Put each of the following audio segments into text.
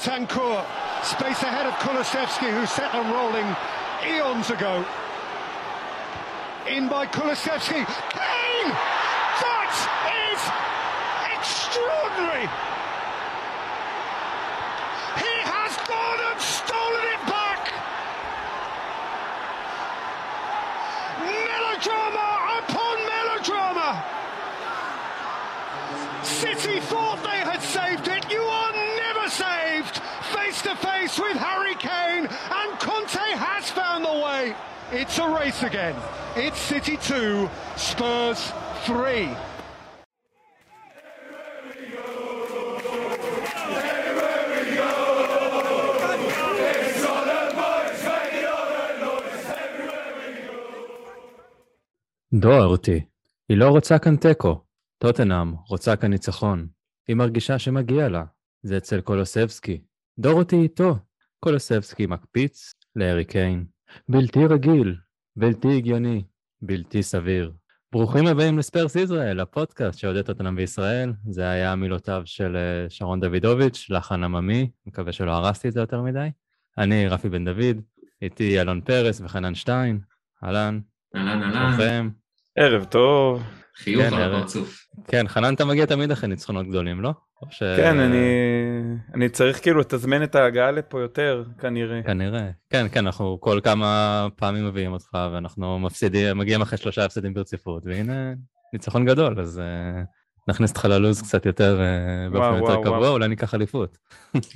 Bentancur, space ahead of Kulusevski, who set them rolling eons ago. In by Kulusevski. Kane! That is extraordinary! He has gone and stolen it back! Melodrama upon melodrama! City thought they Face to face with Harry Kane, and Conte has found the way. It's a race again. It's City 2, Spurs 3. דוארטי, היא לא רוצה כאן תיקו. טוטנאם רוצה כאן ניצחון. היא מרגישה שמגיע לה. זה אצל קולוסבסקי. דורותי איתו. קולוסבסקי מקפיץ לארי קיין. בלתי רגיל, בלתי הגיוני, בלתי סביר. ברוכים הבאים לספרס ישראל, הפודקאסט שעודד אותנו בישראל. זה היה מילותיו של אה, שרון דוידוביץ', לחן עממי, מקווה שלא הרסתי את זה יותר מדי. אני רפי בן דוד, איתי אלון פרס וחנן שטיין. אהלן. אהלן אהלן. ערב טוב. חיוך כן, על. הפרצוף. כן, חנן אתה מגיע תמיד אחרי ניצחונות גדולים, לא? ש... כן, אני, אני צריך כאילו לתזמן את ההגעה לפה יותר, כנראה. כנראה. כן, כן, אנחנו כל כמה פעמים מביאים אותך, ואנחנו מפסידים, מגיעים אחרי שלושה הפסדים ברציפות, והנה, ניצחון גדול, אז uh, נכניס אותך ללו"ז קצת יותר, uh, באופן וואו, יותר וואו, קבוע, וואו. אולי ניקח אליפות.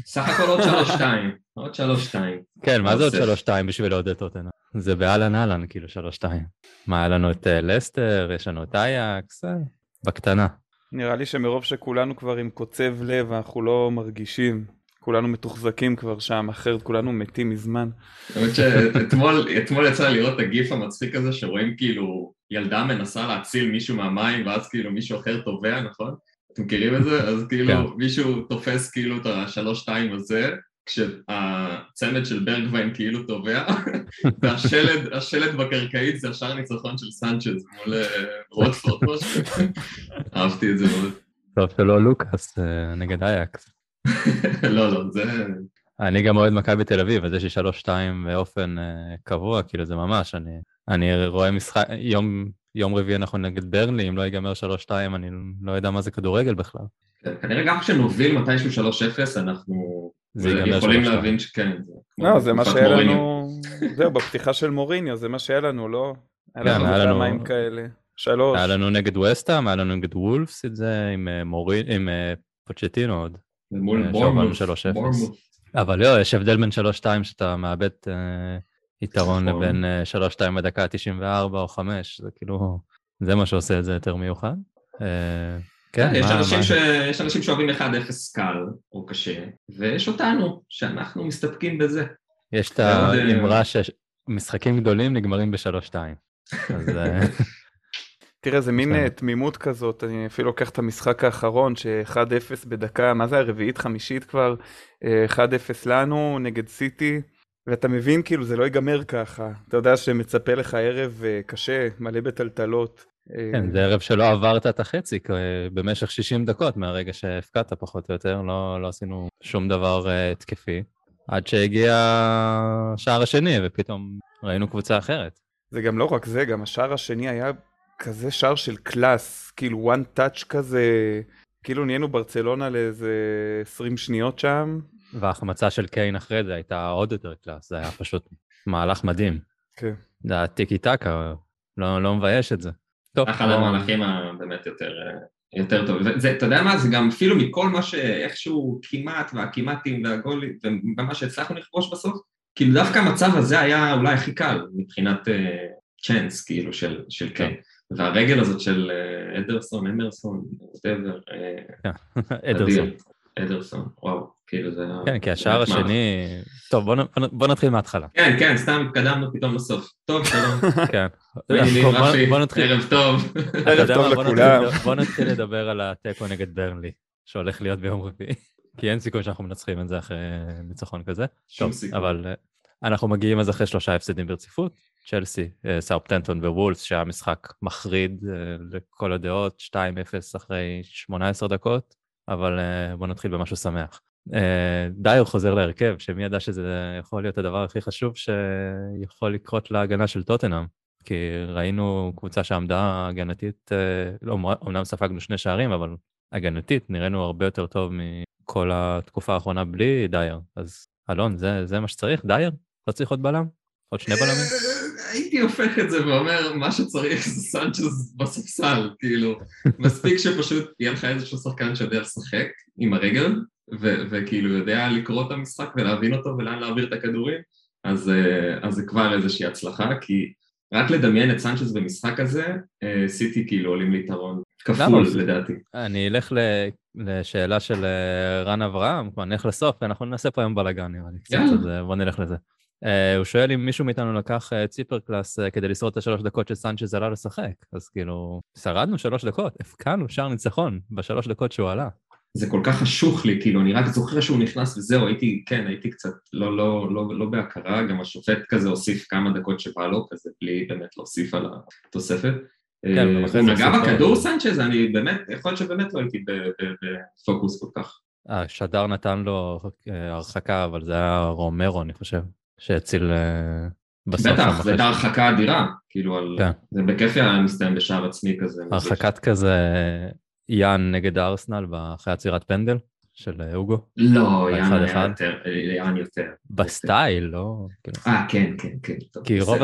סך הכל עוד שלוש שתיים. עוד שלוש שתיים. כן, מה זה עוד אוסף. שלוש שתיים בשביל לעודד אותנו? זה באהלן אהלן, כאילו שלוש שתיים. מה, היה לנו את אה, לסטר, יש לנו את אייקס, אה, בקטנה. נראה לי שמרוב שכולנו כבר עם קוצב לב, אנחנו לא מרגישים. כולנו מתוחזקים כבר שם, אחרת כולנו מתים מזמן. האמת שאתמול אתמול יצא לראות את הגיף המצחיק הזה שרואים כאילו ילדה מנסה להציל מישהו מהמים ואז כאילו מישהו אחר טובע, נכון? אתם מכירים את זה? אז כאילו כן. מישהו תופס כאילו את השלוש שתיים הזה כשהצמד של ברגווין כאילו טובע והשלד השלד בקרקעית זה השער ניצחון של סנצ'ז מול אה, רוטפורד. אהבתי את זה מאוד. טוב שלא לוקאס אה, נגד אייקס. לא לא זה אני גם אוהד מכבי תל אביב, אז יש לי שלוש שתיים באופן אה, קבוע, כאילו זה ממש, אני, אני רואה משחק, יום, יום רביעי אנחנו נגד ברנלי, אם לא ייגמר שלוש שתיים, אני לא יודע מה זה כדורגל בכלל. כנראה גם כשנוביל מתישהו 3-0 אנחנו זה ייגמר יכולים 3-2. להבין שכן. לא, זה מה שהיה. לנו... זהו, בפתיחה של מוריניו, זה מה שהיה לנו, לא? היה כן, לנו היה לנו- כמה עם כאלה. שלוש. היה לנו נגד וסטהאם, היה לנו נגד וולפס את זה, עם אה, מורי, עם אה, פוצ'טינו עוד. מול אה, בורמוס. שהובלנו 3-0. בורמוס. אבל לא, יש הבדל בין שלוש שתיים שאתה מאבד יתרון נכון. לבין אה, שלוש שתיים בדקה 94 או 5, זה כאילו, זה מה שעושה את זה יותר מיוחד. כן, יש מה- אנשים מה- ש- יש אנשים שאוהבים 1-0 קל או קשה, ויש אותנו, שאנחנו מסתפקים בזה. יש את אה, האמרה שמשחקים גדולים נגמרים בשלוש-שתיים. אז אה, תראה, זה מין. אה, תמימות כזאת, אני אפילו לוקח את המשחק האחרון, ש-1-0 בדקה, מה זה הרביעית, חמישית כבר, אה, 1-0 לנו נגד סיטי, ואתה מבין כאילו זה לא ייגמר ככה, אתה יודע שמצפה לך ערב קשה, מלא בטלטלות. אה, כן, זה ערב שלא עברת את החצי אה, במשך 60 דקות מהרגע שהפקדת פחות או יותר, לא לא עשינו שום דבר אה, התקפי, עד שהגיע השער השני ופתאום ראינו קבוצה אחרת. זה גם לא רק זה, גם השער השני היה כזה שער של קלאס, כאילו one touch כזה, כאילו נהיינו ברצלונה לאיזה 20 שניות שם. וההחמצה של קיין אחרי זה הייתה עוד יותר קלאס, זה היה פשוט מהלך מדהים. כן. זה היה טיקי טקה, לא לא מבייש את זה. טוב, אחד בוא- המהלכים הבאמת יותר, אה, יותר טוב. וזה, אתה יודע מה, זה גם אפילו מכל מה שאיכשהו כמעט, והכמעטים והגולים, ומה שהצלחנו לכבוש בסוף, כאילו דווקא המצב הזה היה אולי הכי קל מבחינת צ'אנס, כאילו, של, של קיין. והרגל הזאת של אה, אדרסון, אמרסון, אה, אדרסון. אדרסון, וואו, כאילו זה... כן, כי השער. השני... טוב, בוא נתחיל מההתחלה. כן, כן, סתם התקדמנו פתאום לסוף. טוב, שלום. כן. בוא- נתחיל. ערב טוב. ערב טוב לכולם. נתחיל- בוא נתחיל לדבר על התיקו נגד ברנלי, שהולך להיות ביום רביעי. כי אין סיכוי שאנחנו מנצחים את זה אחרי ניצחון כזה. שום סיכוי. אבל אה, אנחנו מגיעים אז אחרי שלושה הפסדים ברציפות. צ'לסי, אה, סאופטנטון ווולפס, שהיה משחק מחריד אה, לכל הדעות, 2-0 אחרי 18 דקות, אבל אה, בוא נתחיל במשהו שמח. אה, דייר חוזר להרכב, שמי ידע שזה יכול להיות הדבר הכי חשוב שיכול לקרות להגנה של טוטנאם. כי ראינו קבוצה שעמדה הגנתית, אה, לא, אמנם ספגנו שני שערים, אבל הגנתית נראינו הרבה יותר טוב מכל התקופה האחרונה בלי דייר. אז אלון, זה, זה מה שצריך? דייר? לא צריך עוד בלם? עוד שני בלמים? הייתי הופך את זה ואומר, מה שצריך זה סנצ'ז בספסל, כאילו, מספיק שפשוט יהיה לך איזשהו שחקן שיודע לשחק עם הרגל, וכאילו יודע לקרוא את המשחק ולהבין אותו ולאן להעביר את הכדורים, אז, אה, אז זה כבר איזושהי הצלחה, כי רק לדמיין את סנצ'ז במשחק הזה, אה, סיטי כאילו עולים ליתרון כפול לדעתי. אני אלך לשאלה של רן אברהם, כבר נלך לסוף, אנחנו נעשה פה היום בלאגן נראה לי קצת, אז בוא נלך לזה. הוא שואל אם מישהו מאיתנו לקח ציפר קלאס כדי לשרוד את השלוש דקות שסנצ'ז עלה לשחק. אז כאילו, שרדנו שלוש דקות, הפקענו שער ניצחון בשלוש דקות שהוא עלה. זה כל כך חשוך לי, כאילו, אני רק זוכר שהוא נכנס וזהו, הייתי, כן, הייתי קצת לא, לא, לא, לא בהכרה, גם השופט כזה הוסיף כמה דקות שבא לו, כזה בלי באמת להוסיף על התוספת. כן, הוא נגע בכדור סנצ'ז, אני באמת, יכול להיות שבאמת לא הייתי בפוקוס כל כך. השדר נתן לו הרחקה, אבל זה היה רומרו, אני חושב. שהציל אה, בסוף. בטח, זו הייתה הרחקה אדירה, כאילו, על... כן. זה בכיף היה מסתיים בשער עצמי כזה. הרחקה כזה יאן נגד הארסנל אחרי עצירת פנדל של אה, אוגו. לא, יאן היה יותר, יאן יותר. בסטייל, לא? כאילו. אה, כן, כן, כן. כי רוב,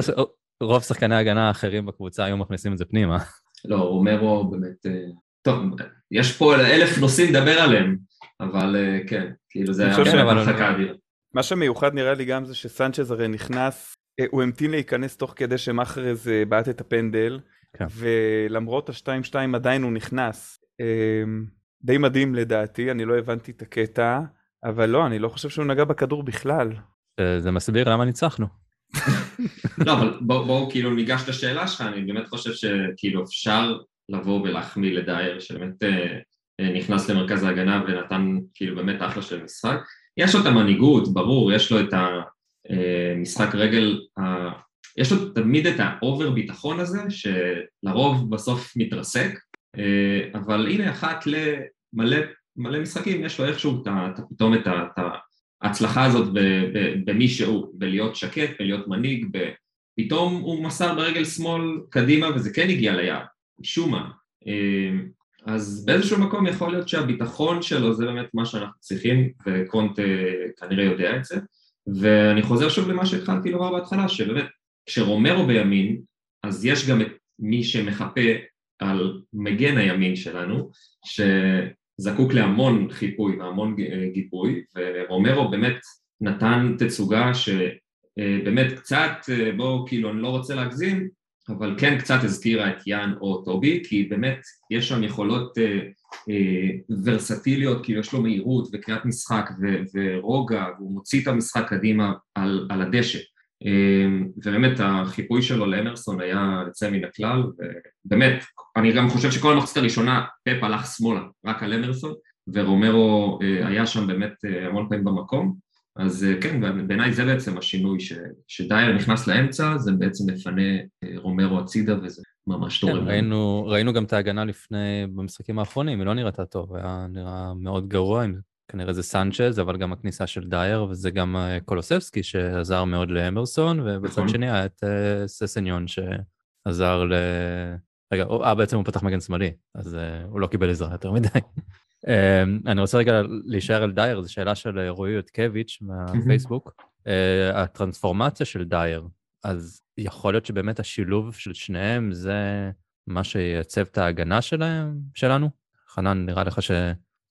רוב שחקני ההגנה האחרים בקבוצה היו מכניסים את זה פנימה. לא, רומרו באמת... אה, טוב, יש פה אלף נושאים לדבר עליהם, אבל כן, כאילו זה היה הרחקה אדירה. מה שמיוחד נראה לי גם זה שסנצ'ז הרי נכנס, אה, הוא המתין להיכנס תוך כדי שמאחרז אה, בעט את הפנדל, כן. ולמרות השתיים שתיים עדיין הוא נכנס. אמ, די מדהים לדעתי, אני לא הבנתי את הקטע, אבל לא, אני לא חושב שהוא נגע בכדור בכלל. אה, זה מסביר למה ניצחנו. לא, אבל בואו בוא, כאילו ניגש לשאלה שלך, אני באמת חושב שכאילו אפשר לבוא ולהחמיא לדייר, שבאמת אה, נכנס למרכז ההגנה ונתן כאילו באמת אחלה של משחק. יש לו את המנהיגות, ברור, יש לו את המשחק רגל, יש לו תמיד את ה over ביטחון הזה, שלרוב בסוף מתרסק, אבל הנה אחת למלא מלא משחקים, יש לו איכשהו פתאום את ההצלחה הזאת במי שהוא, בלהיות שקט, בלהיות מנהיג, פתאום הוא מסר ברגל שמאל קדימה וזה כן הגיע ליעד, משום מה. אז באיזשהו מקום יכול להיות שהביטחון שלו זה באמת מה שאנחנו צריכים, וקונט כנראה יודע את זה. ואני חוזר שוב למה שהתחלתי לומר בהתחלה, שבאמת כשרומרו בימין, אז יש גם את מי שמחפה על מגן הימין שלנו, שזקוק להמון חיפוי והמון גיבוי, ורומרו באמת נתן תצוגה שבאמת קצת, בואו כאילו אני לא רוצה להגזים, אבל כן קצת הזכירה את יאן או טובי, כי באמת יש שם יכולות אה, אה, ורסטיליות, כאילו יש לו מהירות וקריאת משחק ו- ורוגע, והוא מוציא את המשחק קדימה על, על הדשא. אה, ובאמת החיפוי שלו לאמרסון היה יוצא מן הכלל, ובאמת, אני גם חושב שכל המחצית הראשונה פפ הלך שמאלה, רק על אמרסון, ורומרו אה, היה שם באמת אה, המון פעמים במקום. אז אה, כן, בעיניי זה בעצם השינוי, ש, שדייר נכנס לאמצע, זה בעצם מפנה רומרו הצידה וזה ממש תורם. כן, ראינו, ראינו גם את ההגנה לפני, במשחקים האחרונים, היא לא נראתה טוב, היה נראה מאוד גרוע, כנראה זה סנצ'ז, אבל גם הכניסה של דייר, וזה גם אה, קולוסבסקי שעזר מאוד לאמרסון, ובצד נכון. שני היה את ססניון שעזר ל... רגע, אה, בעצם הוא פתח מגן שמאלי, אז הוא לא קיבל עזרה יותר מדי. אמ, אני רוצה רגע להישאר על דייר, זו שאלה של רועי יודקביץ' מהפייסבוק. אה, הטרנספורמציה של דייר, אז יכול להיות שבאמת השילוב של שניהם זה מה שייצב את ההגנה שלהם, שלנו? חנן, נראה לך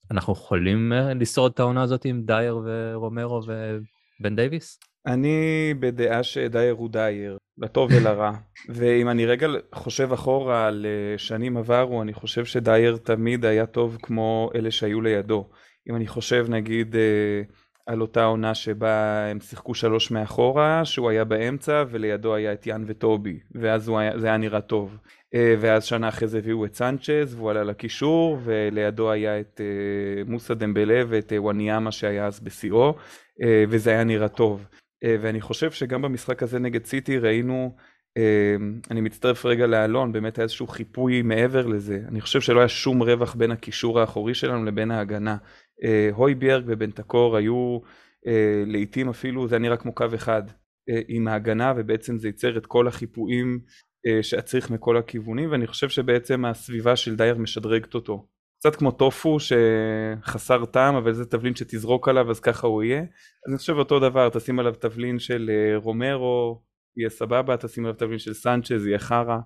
שאנחנו יכולים אה, לשרוד את העונה הזאת עם דייר ורומרו ובן דייוויס? אני בדעה שדייר הוא דייר, לטוב ולרע. ואם אני רגע חושב אחורה על אה, שנים עברו, אני חושב שדייר תמיד היה טוב כמו אלה שהיו לידו. אם אני חושב נגיד אה, על אותה עונה שבה הם שיחקו שלוש מאחורה, שהוא היה באמצע ולידו היה את יאן וטובי, ואז היה, זה היה נראה טוב. אה, ואז שנה אחרי זה הביאו את סנצ'ז והוא עלה לקישור, ולידו היה את מוסא דמבלה ואת וואניאמה שהיה אז בשיאו, וזה היה נראה טוב. אה, ואני חושב שגם במשחק הזה נגד סיטי ראינו, אה, אני מצטרף רגע לאלון, באמת היה איזשהו חיפוי מעבר לזה. אני חושב שלא היה שום רווח בין הקישור האחורי שלנו לבין ההגנה. אה, הויברג ובנטקור היו אה, לעיתים אפילו זה היה נראה כמו קו אחד אה, עם ההגנה ובעצם זה ייצר את כל החיפויים אה, שהיה צריך מכל הכיוונים ואני חושב שבעצם הסביבה של דייר משדרגת אותו. קצת כמו טופו שחסר טעם אבל זה תבלין שתזרוק עליו אז ככה הוא יהיה. אז אני חושב אותו דבר תשים עליו תבלין של אה, רומרו יהיה סבבה תשים עליו תבלין של סנצ'ז יהיה חרא.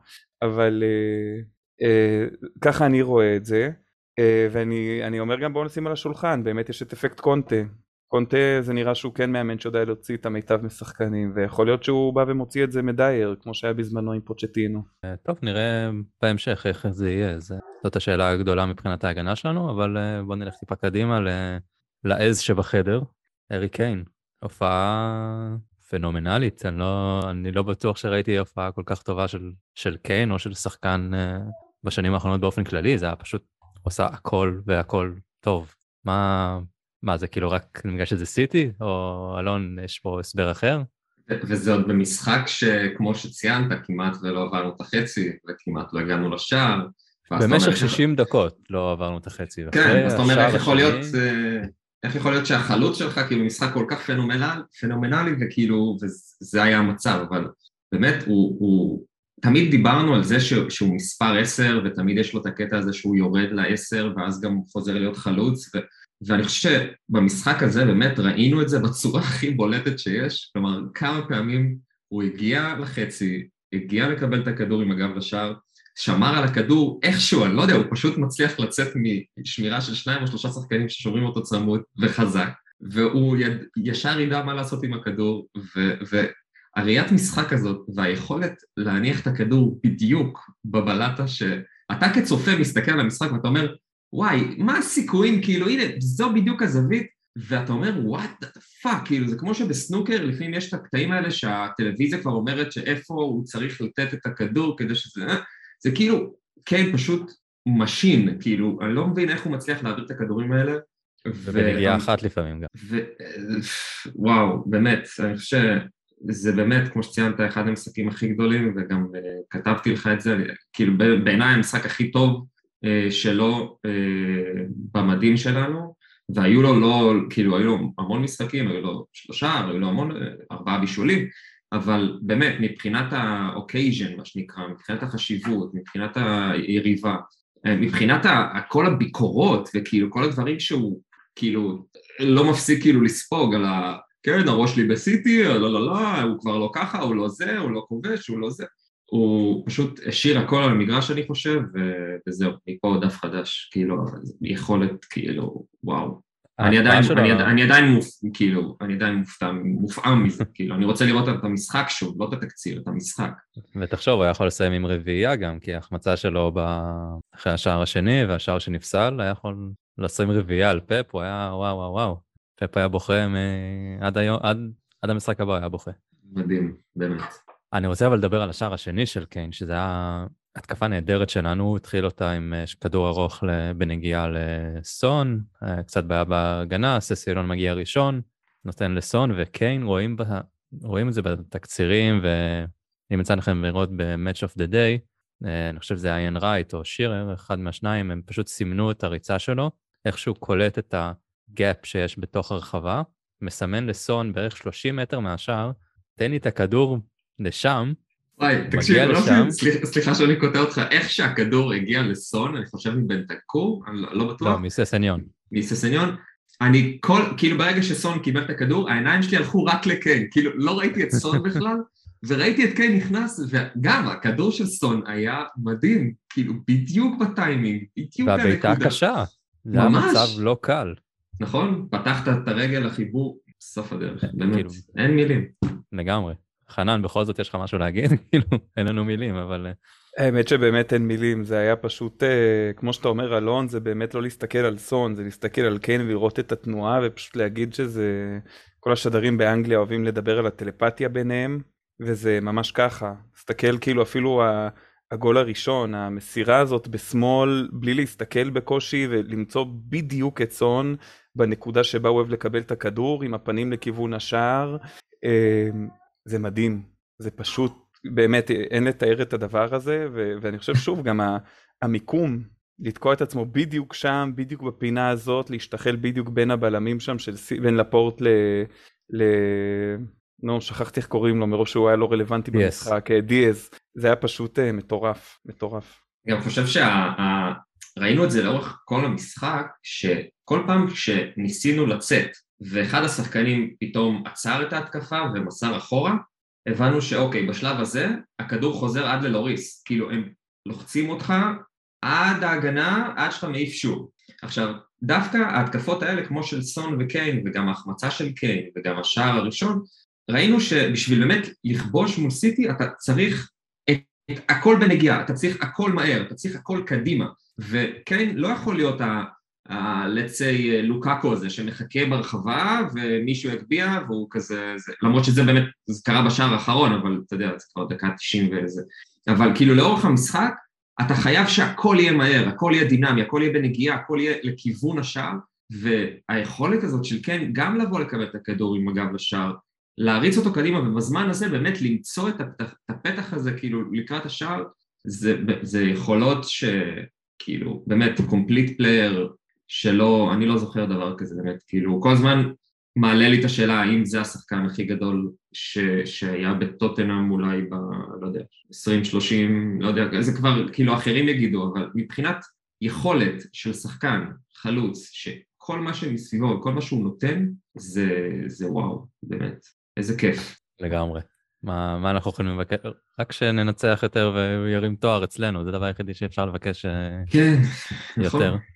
אבל אה, אה, ככה אני רואה את זה. אה, ואני אומר גם בואו נשים על השולחן באמת יש את אפקט קונטה קונטה זה נראה שהוא כן מאמן שיודע להוציא את המיטב משחקנים ויכול להיות שהוא בא ומוציא את זה מדייר כמו שהיה בזמנו עם פוצ'טינו. אה, טוב נראה בהמשך איך זה יהיה זה, זאת השאלה הגדולה מבחינת ההגנה שלנו אבל אה, בוא נלך טיפה קדימה לעז שבחדר. ארי קיין הופעה פנומנלית. אני לא אני לא בטוח שראיתי הופעה כל כך טובה של של קיין או של שחקן בשנים האחרונות באופן כללי זה היה פשוט עושה הכל והכל טוב. מה מה זה כאילו רק בגלל שזה סיטי או אלון יש פה הסבר אחר? וזה עוד במשחק שכמו שציינת כמעט ולא עברנו את החצי וכמעט לא הגענו לשער. במשך 60 דקות לא עברנו את החצי. כן, אז אתה אומר איך יכול להיות, אה, איך יכול להיות שהחלוץ שלך כאילו משחק כל כך פנומנל, פנומנלי וכאילו וזה היה המצב אבל באמת הוא, הוא תמיד דיברנו על זה שהוא, שהוא מספר 10 ותמיד יש לו את הקטע הזה שהוא יורד ל-10 ואז גם חוזר להיות חלוץ ו... ואני חושב שבמשחק הזה באמת ראינו את זה בצורה הכי בולטת שיש, כלומר כמה פעמים הוא הגיע לחצי, הגיע לקבל את הכדור עם הגב לשער, שמר על הכדור איכשהו, אני לא יודע, הוא פשוט מצליח לצאת משמירה של שניים או שלושה שחקנים ששומרים אותו צמוד וחזק, והוא יד, ישר ידע מה לעשות עם הכדור, והראיית משחק הזאת והיכולת להניח את הכדור בדיוק בבלטה שאתה כצופה מסתכל על המשחק ואתה אומר, וואי, מה הסיכויים, כאילו, הנה, זו בדיוק הזווית, ואתה אומר, what the fuck, כאילו, זה כמו שבסנוקר, לפעמים יש את הקטעים האלה שהטלוויזיה כבר אומרת שאיפה הוא צריך לתת את הכדור כדי שזה... אה, זה כאילו, כן, פשוט machine, כאילו, אני לא מבין איך הוא מצליח להעביר את הכדורים האלה. ובנגיעה אחת לפעמים גם. ו... וואו, באמת, אני חושב שזה באמת, כמו שציינת, אחד המשחקים הכי גדולים, וגם uh, כתבתי לך את זה, כאילו בעיניי המשחק הכי טוב אה, שלו אה, במדים שלנו, והיו לו לא, כאילו היו לו המון משחקים, היו לו שלושה, היו לו המון, אה, ארבעה בישולים, אבל באמת מבחינת ה-occasion, מה שנקרא, מבחינת החשיבות, מבחינת היריבה, מבחינת כל הביקורות וכאילו כל הדברים שהוא כאילו לא מפסיק כאילו לספוג על ה... כן, הראש שלי בסיטי, לא לא לא, הוא כבר לא ככה, הוא לא זה, הוא לא כובש, הוא לא זה. הוא פשוט השאיר הכל על המגרש אני חושב, וזהו, מפה דף חדש, כאילו, יכולת, כאילו, וואו. אני עדיין. אני, אני עדיין מופ, כאילו, אני עדיין מופתע, מופעם מזה, כאילו, אני רוצה לראות את המשחק שוב, לא את התקציר, את המשחק. ותחשוב, הוא היה יכול לסיים עם רביעייה גם, כי ההחמצה שלו ב... אחרי השער השני והשער שנפסל, היה יכול לשים רביעייה על פפ, הוא היה וואו וואו וואו. פפ היה בוכה מ... עד היום, עד, עד המשחק הבא היה בוכה. מדהים, באמת. אני רוצה אבל לדבר על השער השני של קיין, שזה היה התקפה נהדרת שלנו, הוא התחיל אותה עם אה, כדור ארוך בנגיעה לסון, אה, קצת בעיה בהגנה, ססילון מגיע ראשון, נותן לסון, וקיין רואים, בה, רואים את זה בתקצירים, ואם יצא לכם לראות ב-Match of the Day, אה, אני חושב שזה איין רייט או שירר, אחד מהשניים, הם פשוט סימנו את הריצה שלו, איך שהוא קולט את הגאפ שיש בתוך הרחבה, מסמן לסון בערך 30 מטר מהשער, תן לי את הכדור לשם, וואי, תקשיב, לא סליחה, סליחה שאני קוטע אותך, איך שהכדור הגיע לסון, אני חושב מבן תקור, אני לא, לא בטוח. לא, מססניון. מססניון. אני כל, כאילו ברגע שסון קיבל את הכדור, העיניים שלי הלכו רק לקיין, כאילו לא ראיתי את סון בכלל, וראיתי את קיין נכנס, וגם הכדור של סון היה מדהים, כאילו בדיוק בטיימינג, בדיוק הנקודה. והבעיטה קשה, זה היה מצב לא קל. נכון, פתחת את הרגל לחיבור, סוף הדרך, באמת, כאילו, אין מילים. לגמרי. חנן, בכל זאת יש לך משהו להגיד? כאילו, אין לנו מילים, אבל... אה, האמת שבאמת אין מילים, זה היה פשוט, אה, כמו שאתה אומר, אלון, זה באמת לא להסתכל על סון, זה להסתכל על קיין ולראות את התנועה, ופשוט להגיד שזה... כל השדרים באנגליה אוהבים לדבר על הטלפתיה ביניהם, וזה ממש ככה. תסתכל כאילו אפילו הגול הראשון, המסירה הזאת בשמאל, בלי להסתכל בקושי ולמצוא בדיוק את סון בנקודה שבה הוא אוהב לקבל את הכדור, עם הפנים לכיוון השער. זה מדהים, זה פשוט, באמת, אין לתאר את הדבר הזה, ו- ואני חושב שוב, גם המיקום, לתקוע את עצמו בדיוק שם, בדיוק בפינה הזאת, להשתחל בדיוק בין הבלמים שם, של, בין לפורט ל... ל... נו, שכחתי איך קוראים לו, מראש שהוא היה לא רלוונטי דיאז. במשחק, אה, דיאז, זה היה פשוט אה, מטורף, מטורף. גם חושב שראינו את זה לאורך כל המשחק, שכל פעם כשניסינו לצאת ואחד השחקנים פתאום עצר את ההתקפה ומסר אחורה, הבנו שאוקיי, בשלב הזה הכדור חוזר עד ללוריס, כאילו הם לוחצים אותך עד ההגנה, עד שאתה מעיף שוב. עכשיו, דווקא ההתקפות האלה, כמו של סון וקיין, וגם ההחמצה של קיין, וגם השער הראשון, ראינו שבשביל באמת לכבוש מול סיטי, אתה צריך את, את הכל בנגיעה, אתה צריך הכל מהר, אתה צריך הכל קדימה. וקיין לא יכול להיות ה... ה- let's say לוקאקו הזה שמחכה ברחבה ומישהו יגביה והוא כזה, זה, למרות שזה באמת, זה קרה בשער האחרון אבל אתה יודע, זה כבר דקה 90 וזה, אבל כאילו לאורך המשחק אתה חייב שהכל יהיה מהר, הכל יהיה דינמי, הכל יהיה בנגיעה, הכל יהיה לכיוון השער והיכולת הזאת של כן גם לבוא לקבל את הכדור עם הגב לשער, להריץ אותו קדימה ובזמן הזה באמת למצוא את הפתח, הזה כאילו לקראת השער זה, זה יכולות שכאילו באמת complete player שלא, אני לא זוכר דבר כזה באמת, כאילו כל הזמן מעלה לי את השאלה האם זה השחקן הכי גדול ש, שהיה בטוטנאם אולי ב... לא יודע, 20-30, לא יודע, זה כבר כאילו אחרים יגידו, אבל מבחינת יכולת של שחקן, חלוץ, שכל מה שמסביבו, כל מה שהוא נותן, זה, זה וואו, באמת, איזה כיף. לגמרי. מה, מה אנחנו יכולים לבקש? רק שננצח יותר והוא ירים תואר אצלנו, זה הדבר היחידי שאפשר לבקש אה, כן, נכון. יותר. אה,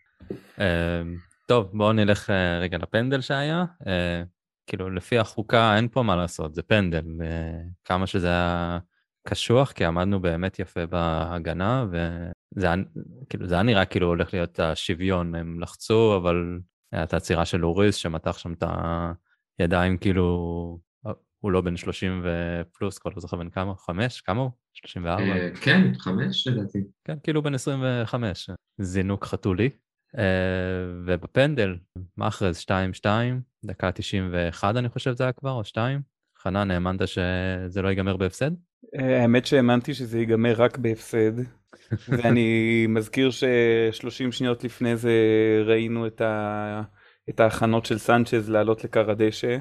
טוב, בואו נלך אה, רגע לפנדל שהיה. אה, כאילו, לפי החוקה אין פה מה לעשות, זה פנדל. אה, כמה שזה היה קשוח, כי עמדנו באמת יפה בהגנה, וזה כאילו, זה היה נראה כאילו הולך להיות השוויון. הם לחצו, אבל הייתה עצירה של אוריס שמתח שם את הידיים, כאילו, הוא לא בן 30 ופלוס, כבר לא זוכר בן כמה, חמש? כמה הוא? 34? אה, כן, חמש לדעתי. כן, כאילו בן 25, זינוק חתולי. Uh, ובפנדל, מאחרז 2-2, דקה 91 אני חושב זה היה כבר, או 2. חנן, האמנת שזה לא ייגמר בהפסד? אה, האמת שהאמנתי שזה ייגמר רק בהפסד, ואני מזכיר ש-30 שניות לפני זה ראינו את, ה... את ההכנות של סנצ'ז לעלות לכר הדשא.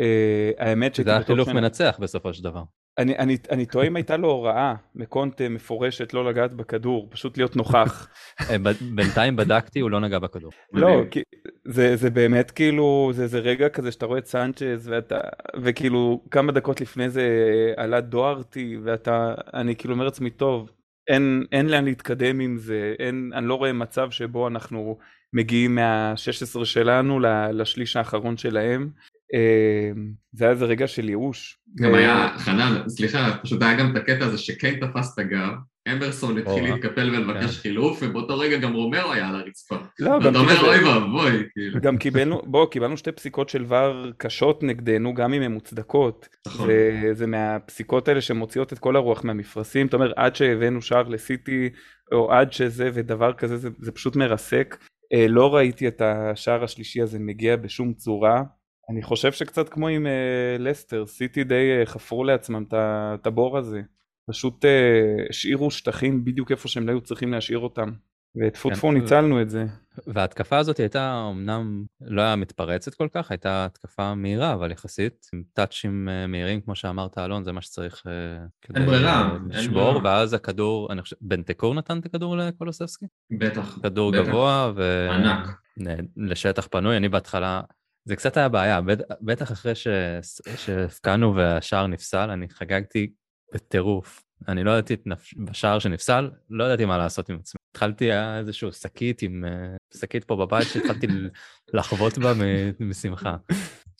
אה, האמת זה היה חילוף מנצח בסופו של דבר. אני, אני, אני תוהה אם הייתה לו הוראה מקונטה מפורשת לא לגעת בכדור, פשוט להיות נוכח. אה, ב- בינתיים בדקתי, הוא לא נגע בכדור. לא. כי זה, זה באמת כאילו, זה, זה רגע כזה שאתה רואה את סנצ'ז ואתה, וכאילו כמה דקות לפני זה עלה דוארטי ואתה, אני כאילו אומר לעצמי, טוב, אין, אין לאן להתקדם עם זה, אין, אני לא רואה מצב שבו אנחנו מגיעים מה-16 שלנו ל- לשליש האחרון שלהם. אה, זה היה איזה רגע של ייאוש. גם אה, היה, חנן, סליחה, פשוט היה גם את הקטע הזה שקיין תפס את הגב, אמברסון התחיל. להתקפל ולבקש כן. חילוף, ובאותו רגע גם רומרו היה על הרצפה. לא, ואתה אומר, כאילו אוי ואבוי, כאילו. גם קיבלנו, בוא, קיבלנו שתי פסיקות של ור קשות נגדנו, גם אם הן מוצדקות. נכון. זה, מהפסיקות האלה שמוציאות את כל הרוח מהמפרשים, אתה אומר, עד שהבאנו שער לסיטי, או עד שזה ודבר כזה, זה, זה פשוט מרסק. אה, לא ראיתי את השער השלישי הזה מגיע בשום צורה. אני חושב שקצת כמו עם אה, לסטר, סיטי די אה, חפרו לעצמם את הבור הזה. פשוט אה, השאירו שטחים בדיוק איפה שהם לא היו צריכים להשאיר אותם. וטפו כן. טפו ניצלנו את זה. וההתקפה הזאת הייתה אמנם לא היה מתפרצת כל כך, הייתה התקפה מהירה, אבל יחסית, עם טאצ'ים מהירים, כמו שאמרת, אלון, זה מה שצריך כדי ברירה, אין לשבור, ברירה. ואז הכדור, אני חושב, בנטקור נתן את הכדור לקולוסבסקי? בטח. כדור בטח. גבוה, ו... ענק. לשטח פנוי, אני בהתחלה, זה קצת היה בעיה, בט- בטח אחרי שהפקענו והשער נפסל, אני חגגתי בטירוף. אני לא ידעתי את נפש... בשער שנפסל, לא ידעתי מה לעשות עם עצמי. התחלתי, היה איזשהו שקית עם, אה, שקית פה בבית שהתחלתי לחבוט בה משמחה.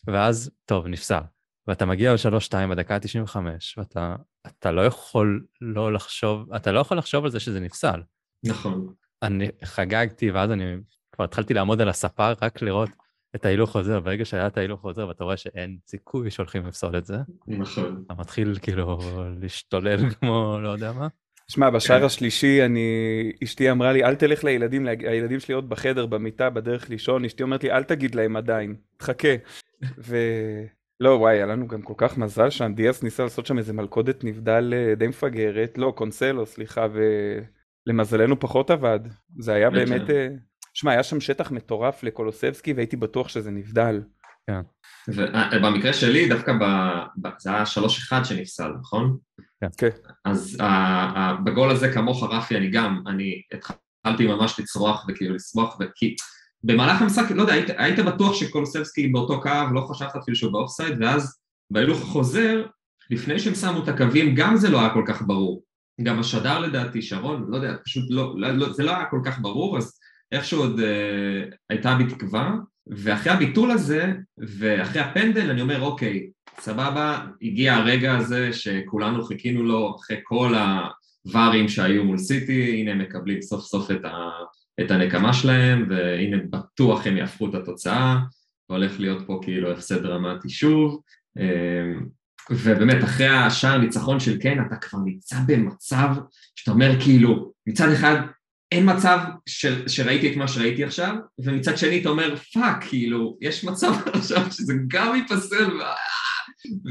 ואז, טוב, נפסל. ואתה מגיע ל-3-2 בדקה ה-95, ואתה אתה לא יכול לא לחשוב, אתה לא יכול לחשוב על זה שזה נפסל. נכון. אני חגגתי, ואז אני כבר התחלתי לעמוד על הספה רק לראות את ההילוך חוזר. ברגע שהיה את ההילוך חוזר ואתה רואה שאין סיכוי שהולכים לפסול את זה, נכון. אתה מתחיל כאילו להשתולל כמו לא יודע מה. שמע, בשער השלישי אני, אשתי אמרה לי, אל תלך לילדים, הילדים שלי עוד בחדר, במיטה, בדרך לישון, אשתי אומרת לי, אל תגיד להם עדיין, תחכה. ולא, וואי, היה לנו גם כל כך מזל שם, דיאס ניסה לעשות שם איזה מלכודת נבדל אה, די מפגרת, לא, קונסלו, סליחה, למזלנו פחות עבד, זה היה באמת. אה, שמע היה שם שטח מטורף לקולוסבסקי והייתי בטוח שזה נבדל. ובמקרה שלי דווקא ב... ב... זה היה 3-1 שנפסל, נכון? כן. כן. אז ה... ה... בגול הזה כמוך רפי אני גם, אני התחלתי ממש לצרוח וכאילו לשמוח וכי במהלך המשחק, לא יודע, היית, היית בטוח שקולוסבסקי באותו קו, לא חשבת אפילו שהוא באופסייד ואז בהילוך החוזר, לפני שהם שמו את הקווים, גם זה לא היה כל כך ברור. גם השדר לדעתי, שרון, לא יודע, פשוט לא, לא, לא זה לא היה כל כך ברור, אז איכשהו עוד אה, הייתה בי תקווה, ואחרי הביטול הזה, ואחרי הפנדל, אני אומר, אוקיי, סבבה, הגיע הרגע הזה שכולנו חיכינו לו אחרי כל הווארים שהיו מול סיטי, הנה הם מקבלים סוף סוף את, ה, את הנקמה שלהם, והנה בטוח הם יהפכו את התוצאה, והולך להיות פה כאילו הפסד דרמטי שוב. אה, ובאמת, אחרי השער ניצחון של קיין, אתה כבר נמצא במצב שאתה אומר כאילו, מצד אחד, אין מצב של, שראיתי את מה שראיתי עכשיו, ומצד שני אתה אומר, fuck, כאילו, יש מצב עכשיו שזה גם ייפסל.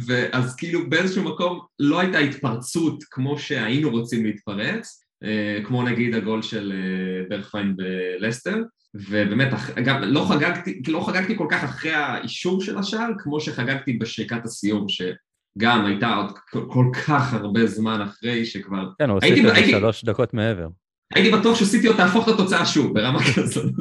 ואז כאילו באיזשהו מקום לא הייתה התפרצות כמו שהיינו רוצים להתפרץ, אה, כמו נגיד הגול של אה, ברחוויין בלסטר, ובאמת, גם לא חגגתי, לא חגגתי כל כך אחרי האישור של השער, כמו שחגגתי בשריקת הסיום, שגם הייתה עוד כל כך הרבה זמן אחרי שכבר... כן, הוא הוסיף את זה שלוש דקות מעבר. הייתי בטוח שסיטי עוד תהפוך את התוצאה שוב, ברמה כזאת.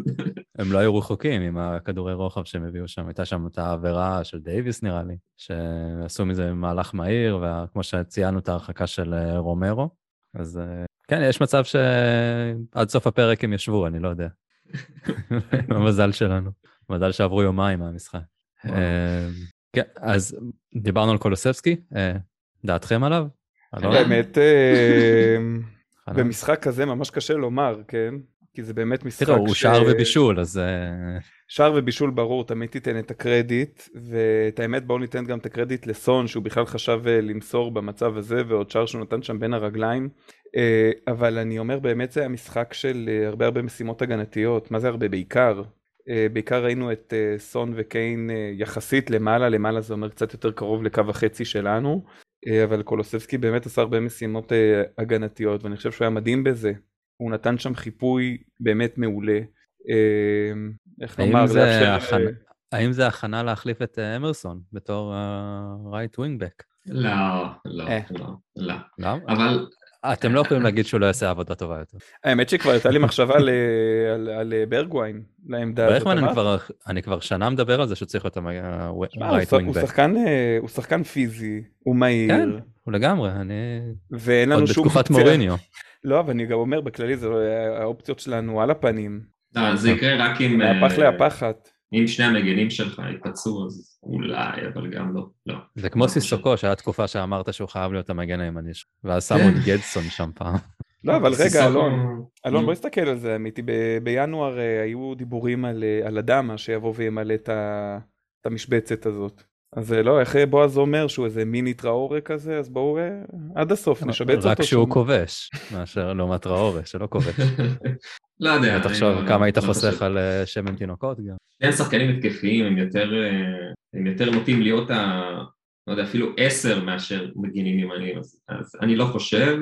הם לא היו רחוקים עם הכדורי רוחב שהם הביאו שם, הייתה שם את העבירה של דייוויס נראה לי, שעשו מזה מהלך מהיר, וכמו שציינו את ההרחקה של אה, רומרו, אז אה, כן, יש מצב שעד סוף הפרק הם ישבו, אני לא יודע. המזל שלנו, מזל שעברו יומיים מהמשחק. אה, כן, אז דיברנו על קולוסבסקי, דעתכם עליו? באמת... במשחק כזה ממש קשה לומר, כן? כי זה באמת משחק תראה, הוא שער ובישול, אז... שער ובישול ברור, תמיד תיתן את הקרדיט, ואת האמת בואו ניתן גם את הקרדיט לסון, שהוא בכלל חשב למסור במצב הזה, ועוד שער שהוא נתן שם בין הרגליים. אבל אני אומר, באמת זה היה משחק של הרבה הרבה משימות הגנתיות, מה זה הרבה? בעיקר. בעיקר ראינו את סון וקיין יחסית למעלה, למעלה זה אומר קצת יותר קרוב לקו החצי שלנו, אבל קולוסבסקי באמת עשה הרבה משימות הגנתיות ואני חושב שהוא היה מדהים בזה. הוא נתן שם חיפוי באמת מעולה. איך לומר, לאפשר... הכנ... האם זה הכנה להחליף את אמרסון בתור רייט ווינגבק? לא, לא, לא, לא. למה? אבל אתם לא יכולים להגיד שהוא לא יעשה עבודה טובה יותר. האמת שכבר הייתה לי מחשבה על ברגווין, לעמדה הזאת. ברגווין אני כבר שנה מדבר על זה שהוא צריך להיות ה-right wing back. הוא שחקן פיזי, הוא מהיר. כן, הוא לגמרי, אני... ואין לנו שום... עוד בתקופת מוריניו. לא, אבל אני גם אומר, בכללי האופציות שלנו על הפנים. זה יקרה רק אם... מהפח להפחת. אם שני המגנים שלך יתפצעו אז אולי, אבל גם לא. לא. זה כמו סיסוקו שהיה תקופה שאמרת שהוא חייב להיות המגן הימני שלך, ואז שמו את גדסון שם פעם. לא, אבל רגע, אלון, אלון בוא נסתכל על זה אמיתי, בינואר היו דיבורים על אדמה שיבוא וימלא את המשבצת הזאת. אז לא, איך בועז אומר שהוא איזה מיני טראורי כזה, אז בואו עד הסוף נשבץ אותו. רק שהוא כובש, מאשר לעומת טראורי שלא כובש. לא יודע. ותחשוב כמה היית חוסך על שמן תינוקות גם. שני שחקנים התקפיים הם יותר, הם יותר נוטים להיות, ה, לא יודע, אפילו עשר מאשר מגינים ימניים, אז, אז אני לא חושב,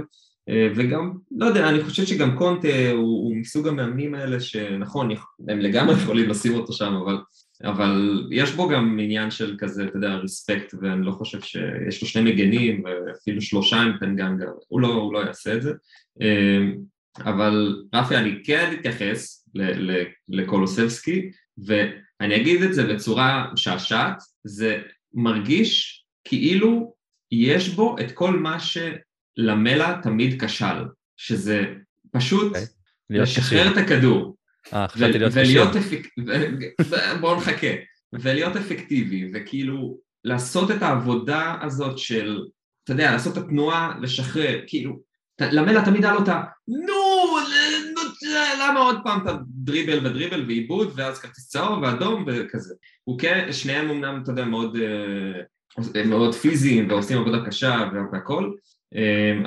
וגם, לא יודע, אני חושב שגם קונטה הוא, הוא מסוג המאמנים האלה שנכון, הם לגמרי יכולים לשים אותו שם, אבל, אבל יש בו גם עניין של כזה, אתה יודע, ריספקט, ואני לא חושב שיש לו שני מגנים, ואפילו שלושה עם פנגנגה, הוא לא, הוא לא יעשה את זה. אבל רפי, אני כן אתייחס לקולוסבסקי, ואני אגיד את זה בצורה משעשעת, זה מרגיש כאילו יש בו את כל מה שלמלה תמיד כשל, שזה פשוט okay. לשחרר את הכדור. אה, חשבתי להיות קשה. אפק... בואו נחכה. ולהיות אפקטיבי, וכאילו לעשות את העבודה הזאת של, אתה יודע, לעשות את התנועה, לשחרר, כאילו, למלה תמיד היה לו את ה... נו, למה עוד פעם אתה דריבל ודריבל ועיבוד ואז כרטיס צהוב ואדום וכזה. הוא כן, שניהם אמנם, אתה יודע, מאוד, מאוד פיזיים ועושים עבודה קשה והכל,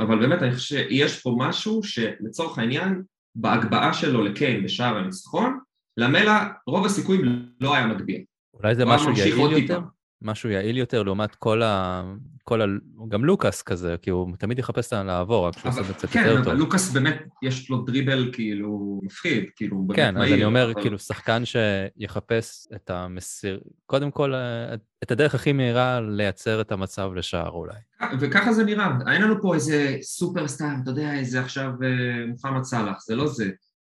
אבל באמת אני חושב שיש פה משהו שלצורך העניין, בהגבהה שלו לקיין בשער הניצחון, למלה רוב הסיכויים לא היה מגביה. אולי זה משהו יעיל יותר? משהו יעיל יותר לעומת כל ה... כל ה... גם לוקאס כזה, כי הוא תמיד יחפש לעבור, רק שהוא עושה את זה קצת כן, יותר אבל טוב. לוקאס באמת, יש לו דריבל כאילו מפחיד, כאילו הוא באמת כן, מהיר. אז אני אומר, אבל- כאילו, שחקן שיחפש את המסיר... קודם כל, אה, את הדרך הכי מהירה לייצר את המצב לשער אולי. וככה זה נראה, אין לנו פה איזה סופרסטאר, אתה יודע, איזה עכשיו אה, מוחמד סאלח, זה לא זה,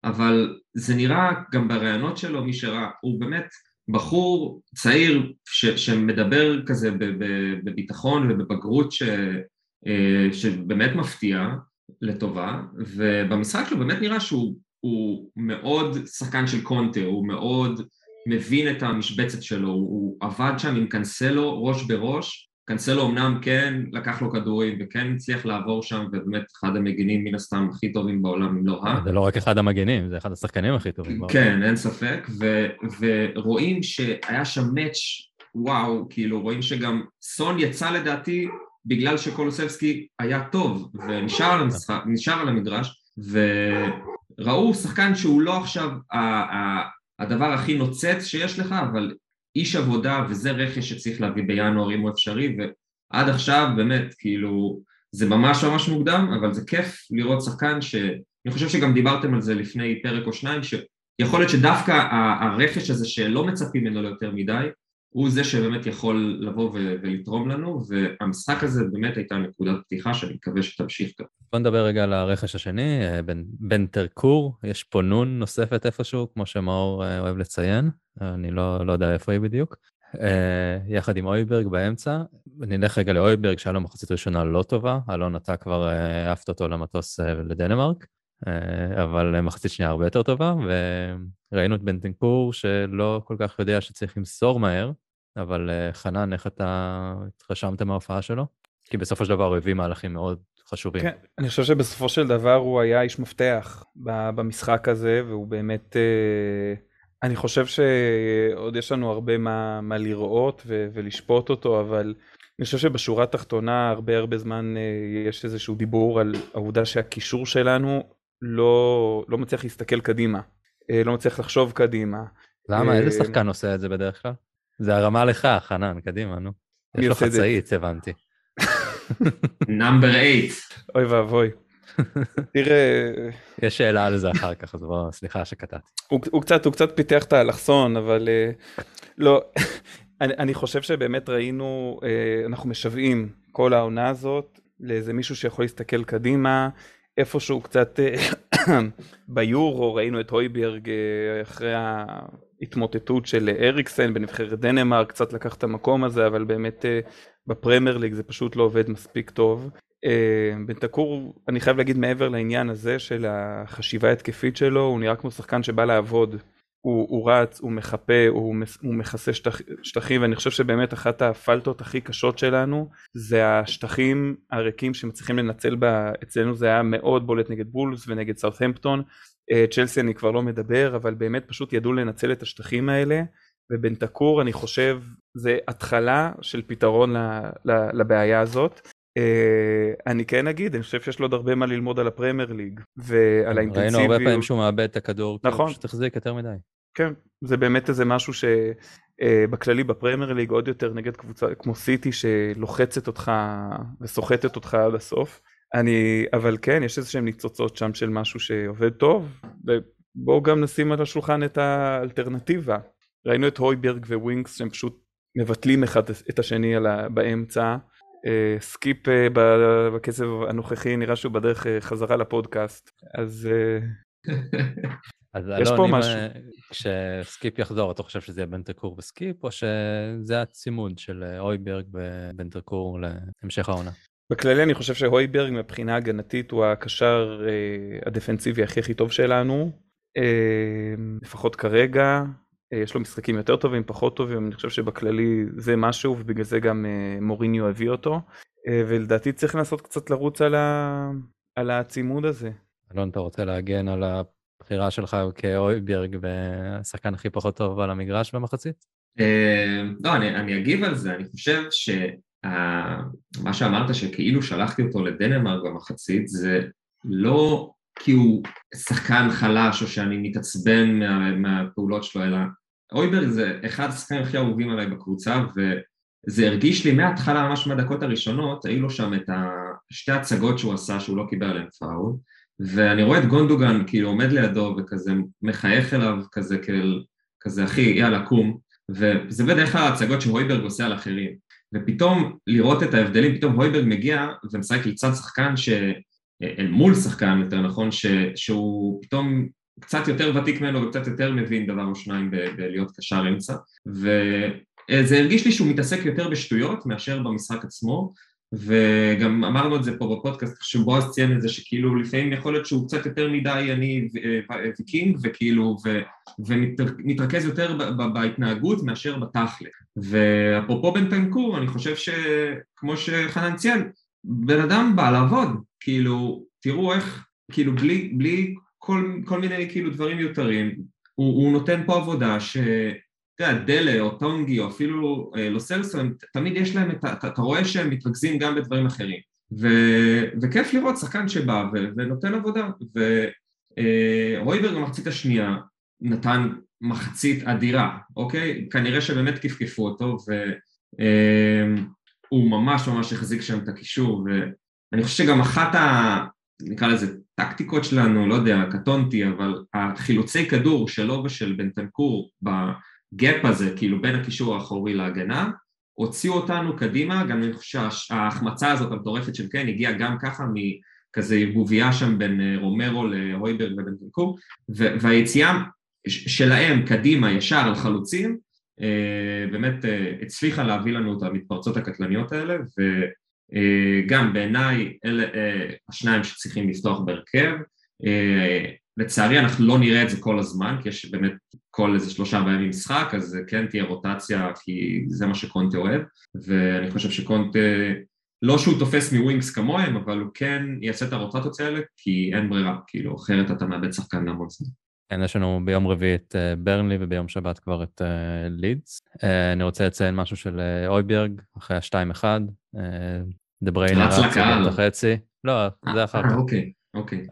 אבל זה נראה גם בראיונות שלו, מי שראה, הוא באמת בחור צעיר ש, שמדבר כזה בביטחון ובבגרות ש, אה, שבאמת מפתיע לטובה, ובמשחק שלו באמת נראה שהוא הוא מאוד שחקן של קונטר, הוא מאוד מבין את המשבצת שלו, הוא עבד שם עם קנסלו ראש בראש, קנסלו אמנם כן לקח לו כדורים וכן הצליח לעבור שם ובאמת אחד המגינים מן הסתם הכי טובים בעולם אם לא ה... זה לא רק אחד המגנים, זה אחד השחקנים הכי טובים. בעולם. כן, אין ספק, ו, ורואים שהיה שם מאץ' וואו, כאילו רואים שגם סון יצא לדעתי בגלל שקולוסבסקי היה טוב ונשאר על, המשחק, נשאר על המגרש וראו שחקן שהוא לא עכשיו הדבר הכי נוצץ שיש לך, אבל איש עבודה וזה רכש שצריך להביא בינואר אם הוא אפשרי ועד עכשיו באמת כאילו זה ממש ממש מוקדם אבל זה כיף לראות שחקן שאני חושב שגם דיברתם על זה לפני פרק או שניים שיכול להיות שדווקא הרכש הזה שלא מצפים ממנו ליותר מדי הוא זה שבאמת יכול לבוא ו- ולתרום לנו והמשחק הזה באמת הייתה נקודת פתיחה שאני מקווה שתמשיך גם. בוא נדבר רגע על הרכש השני, אה, בן, בן תרקור, יש פה נון נוספת איפשהו, כמו שמאור אה, אוהב לציין, אני לא, לא יודע איפה היא בדיוק. אה, יחד עם אויברג באמצע, נלך רגע לאויברג שהיה לו מחצית ראשונה לא טובה, אלון אתה כבר העפת אותו למטוס לדנמרק, אבל מחצית שנייה הרבה יותר טובה, וראינו את בן תנקור שלא כל כך יודע שצריך למסור מהר, אבל אה, חנן, איך אתה התרשמת מההופעה שלו? כי בסופו של דבר הוא הביא מהלכים מאוד חשובים. כן, אני חושב שבסופו של דבר הוא היה איש מפתח במשחק הזה, והוא באמת, אה, אני חושב שעוד יש לנו הרבה מה, מה לראות ו- ולשפוט אותו, אבל אני חושב שבשורה התחתונה הרבה הרבה זמן אה, יש איזשהו דיבור על העובדה שהקישור שלנו לא, לא מצליח להסתכל קדימה, לא מצליח לחשוב קדימה. למה? איזה שחקן עושה את זה בדרך כלל? זה הרמה לך, חנן, קדימה, נו. יש לו עושה את זה? חצאית, הבנתי. נאמבר 8 אוי ואבוי. תראה, יש שאלה על זה אחר כך, אז בוא, סליחה שקטעתי. הוא, הוא קצת הוא קצת פיתח את האלכסון אבל אה, לא אני, אני חושב שבאמת ראינו אה, אנחנו משוועים כל העונה הזאת לאיזה מישהו שיכול להסתכל קדימה איפשהו קצת אה, ביורו ראינו את הויברג אחרי ההתמוטטות של אריקסן בנבחרת דנמרק קצת לקח את המקום הזה אבל באמת אה, בפרמייר ליג זה פשוט לא עובד מספיק טוב. אה, בנטקור אני חייב להגיד מעבר לעניין הזה של החשיבה ההתקפית שלו הוא נראה כמו שחקן שבא לעבוד הוא, הוא רץ הוא מחפה הוא, הוא מכסה שטח, שטחים ואני חושב שבאמת אחת הפלטות הכי קשות שלנו זה השטחים הריקים שמצליחים לנצל בה אצלנו זה היה מאוד בולט נגד בולס ונגד סאות'המפטון אה, צ'לסי אני כבר לא מדבר אבל באמת פשוט ידעו לנצל את השטחים האלה ובנטקור אני חושב זה התחלה של פתרון ל, ל, לבעיה הזאת. Uh, אני כן אגיד, אני חושב שיש לו עוד הרבה מה ללמוד על הפרמייר ליג ועל ראינו האינטנסיביות. הרבה פעמים שהוא מאבד את הכדור, הוא נכון. פשוט החזיק יותר מדי. כן, זה באמת איזה משהו שבכללי בפרמייר ליג עוד יותר נגד קבוצה כמו סיטי שלוחצת אותך וסוחטת אותך עד הסוף. אני, אבל כן, יש איזה שהם ניצוצות שם של משהו שעובד טוב, ובואו גם נשים על השולחן את האלטרנטיבה. ראינו את הויברג וווינקס שהם פשוט מבטלים אחד את השני ה, באמצע. אה, סקיפ אה, בקצב הנוכחי נראה שהוא בדרך אה, חזרה לפודקאסט, אז אה, אז יש אלון, פה אם, משהו. אה, כשסקיפ יחזור, אתה חושב שזה יהיה בנטנקור וסקיפ, או שזה הצימוד של אה, הויברג ובנטנקור להמשך העונה? בכללי אני חושב שהויברג מבחינה הגנתית הוא הקשר אה, הדפנסיבי הכי הכי טוב שלנו, אה, לפחות כרגע, אה, יש לו משחקים יותר טובים, פחות טובים, אני חושב שבכללי זה משהו ובגלל זה גם אה, מוריניו הביא אותו, אה, ולדעתי צריך לנסות קצת לרוץ על, ה... על הצימוד הזה. אלון, אתה רוצה להגן על הבחירה שלך כאויברג והשחקן הכי פחות טוב על המגרש במחצית? אה, לא, אני, אגיב על זה, אני חושב שמה שאמרת שכאילו שלחתי אותו לדנמרק במחצית זה לא כי הוא שחקן חלש או שאני מתעצבן מה, מהפעולות שלו, אלא אויברג זה אחד השחקנים הכי אהובים עליי בקבוצה זה הרגיש לי מההתחלה, ממש מהדקות הראשונות, היו לו שם את שתי הצגות שהוא עשה שהוא לא קיבל עליהן פאול, ואני רואה את גונדוגן כאילו עומד לידו וכזה מחייך אליו כזה כאל, כזה אחי יאללה קום, וזה בדרך כלל הצגות שהויברג עושה על אחרים, ופתאום לראות את ההבדלים, פתאום הויברג מגיע ומשחק לצד שחקן ש... אל מול שחקן יותר נכון, ש... שהוא פתאום קצת יותר ותיק ממנו וקצת יותר מבין דבר או שניים בלהיות קשר אמצע, וזה הרגיש לי שהוא מתעסק יותר בשטויות מאשר במשחק עצמו, וגם אמרנו את זה פה בפודקאסט, כשבועז ציין את זה שכאילו לפעמים יכול להיות שהוא קצת יותר מדי אני ויקינג וכאילו ו, ומתרכז יותר בהתנהגות מאשר בתכל'ה ואפרופו בן פנקור אני חושב שכמו שחנן ציין בן אדם בא לעבוד כאילו תראו איך כאילו בלי, בלי כל, כל מיני כאילו דברים מיותרים הוא, הוא נותן פה עבודה ש... אתה יודע, דלה או טונגי או אפילו אה, לוסלסו, תמיד יש להם את ה... אתה רואה שהם מתרכזים גם בדברים אחרים. ו, וכיף לראות שחקן שבא ו, ונותן עבודה. ורויברג אה, במחצית השנייה נתן מחצית אדירה, אוקיי? כנראה שבאמת כפכפו אותו והוא אה, ממש ממש החזיק שם את הקישור ואני חושב שגם אחת ה... נקרא לזה טקטיקות שלנו, לא יודע, קטונתי, אבל החילוצי כדור שלו ושל בנטנקור הגאפ הזה, כאילו בין הקישור האחורי להגנה, הוציאו אותנו קדימה, גם אני חושב שההחמצה הזאת המטורפת של קיין הגיעה גם ככה מכזה ערבוביה שם בין אה, רומרו להויברג ובן תנקור, והיציאה שלהם קדימה ישר על חלוצים, אה, באמת אה, הצליחה להביא לנו את המתפרצות הקטלניות האלה, וגם בעיניי אלה השניים שצריכים לפתוח בהרכב, לצערי אנחנו לא נראה את זה כל הזמן, כי יש באמת כל איזה שלושה ארבעה ימים משחק, אז כן תהיה רוטציה, כי זה מה שקונטה אוהב, ואני חושב שקונטה, לא שהוא תופס מווינגס כמוהם, אבל הוא כן יעשה את הרוטציות האלה, כי אין ברירה, כאילו, אחרת אתה מאבד שחקן להמון זמן. כן, יש לנו ביום רביעי את אה, ברנלי וביום שבת כבר את אה, לידס. אה, אני רוצה לציין משהו של הויברג, אחרי ה-2-1, דה בריין רץ לקהל. לא, זה אחר כך. אוקיי, אוקיי.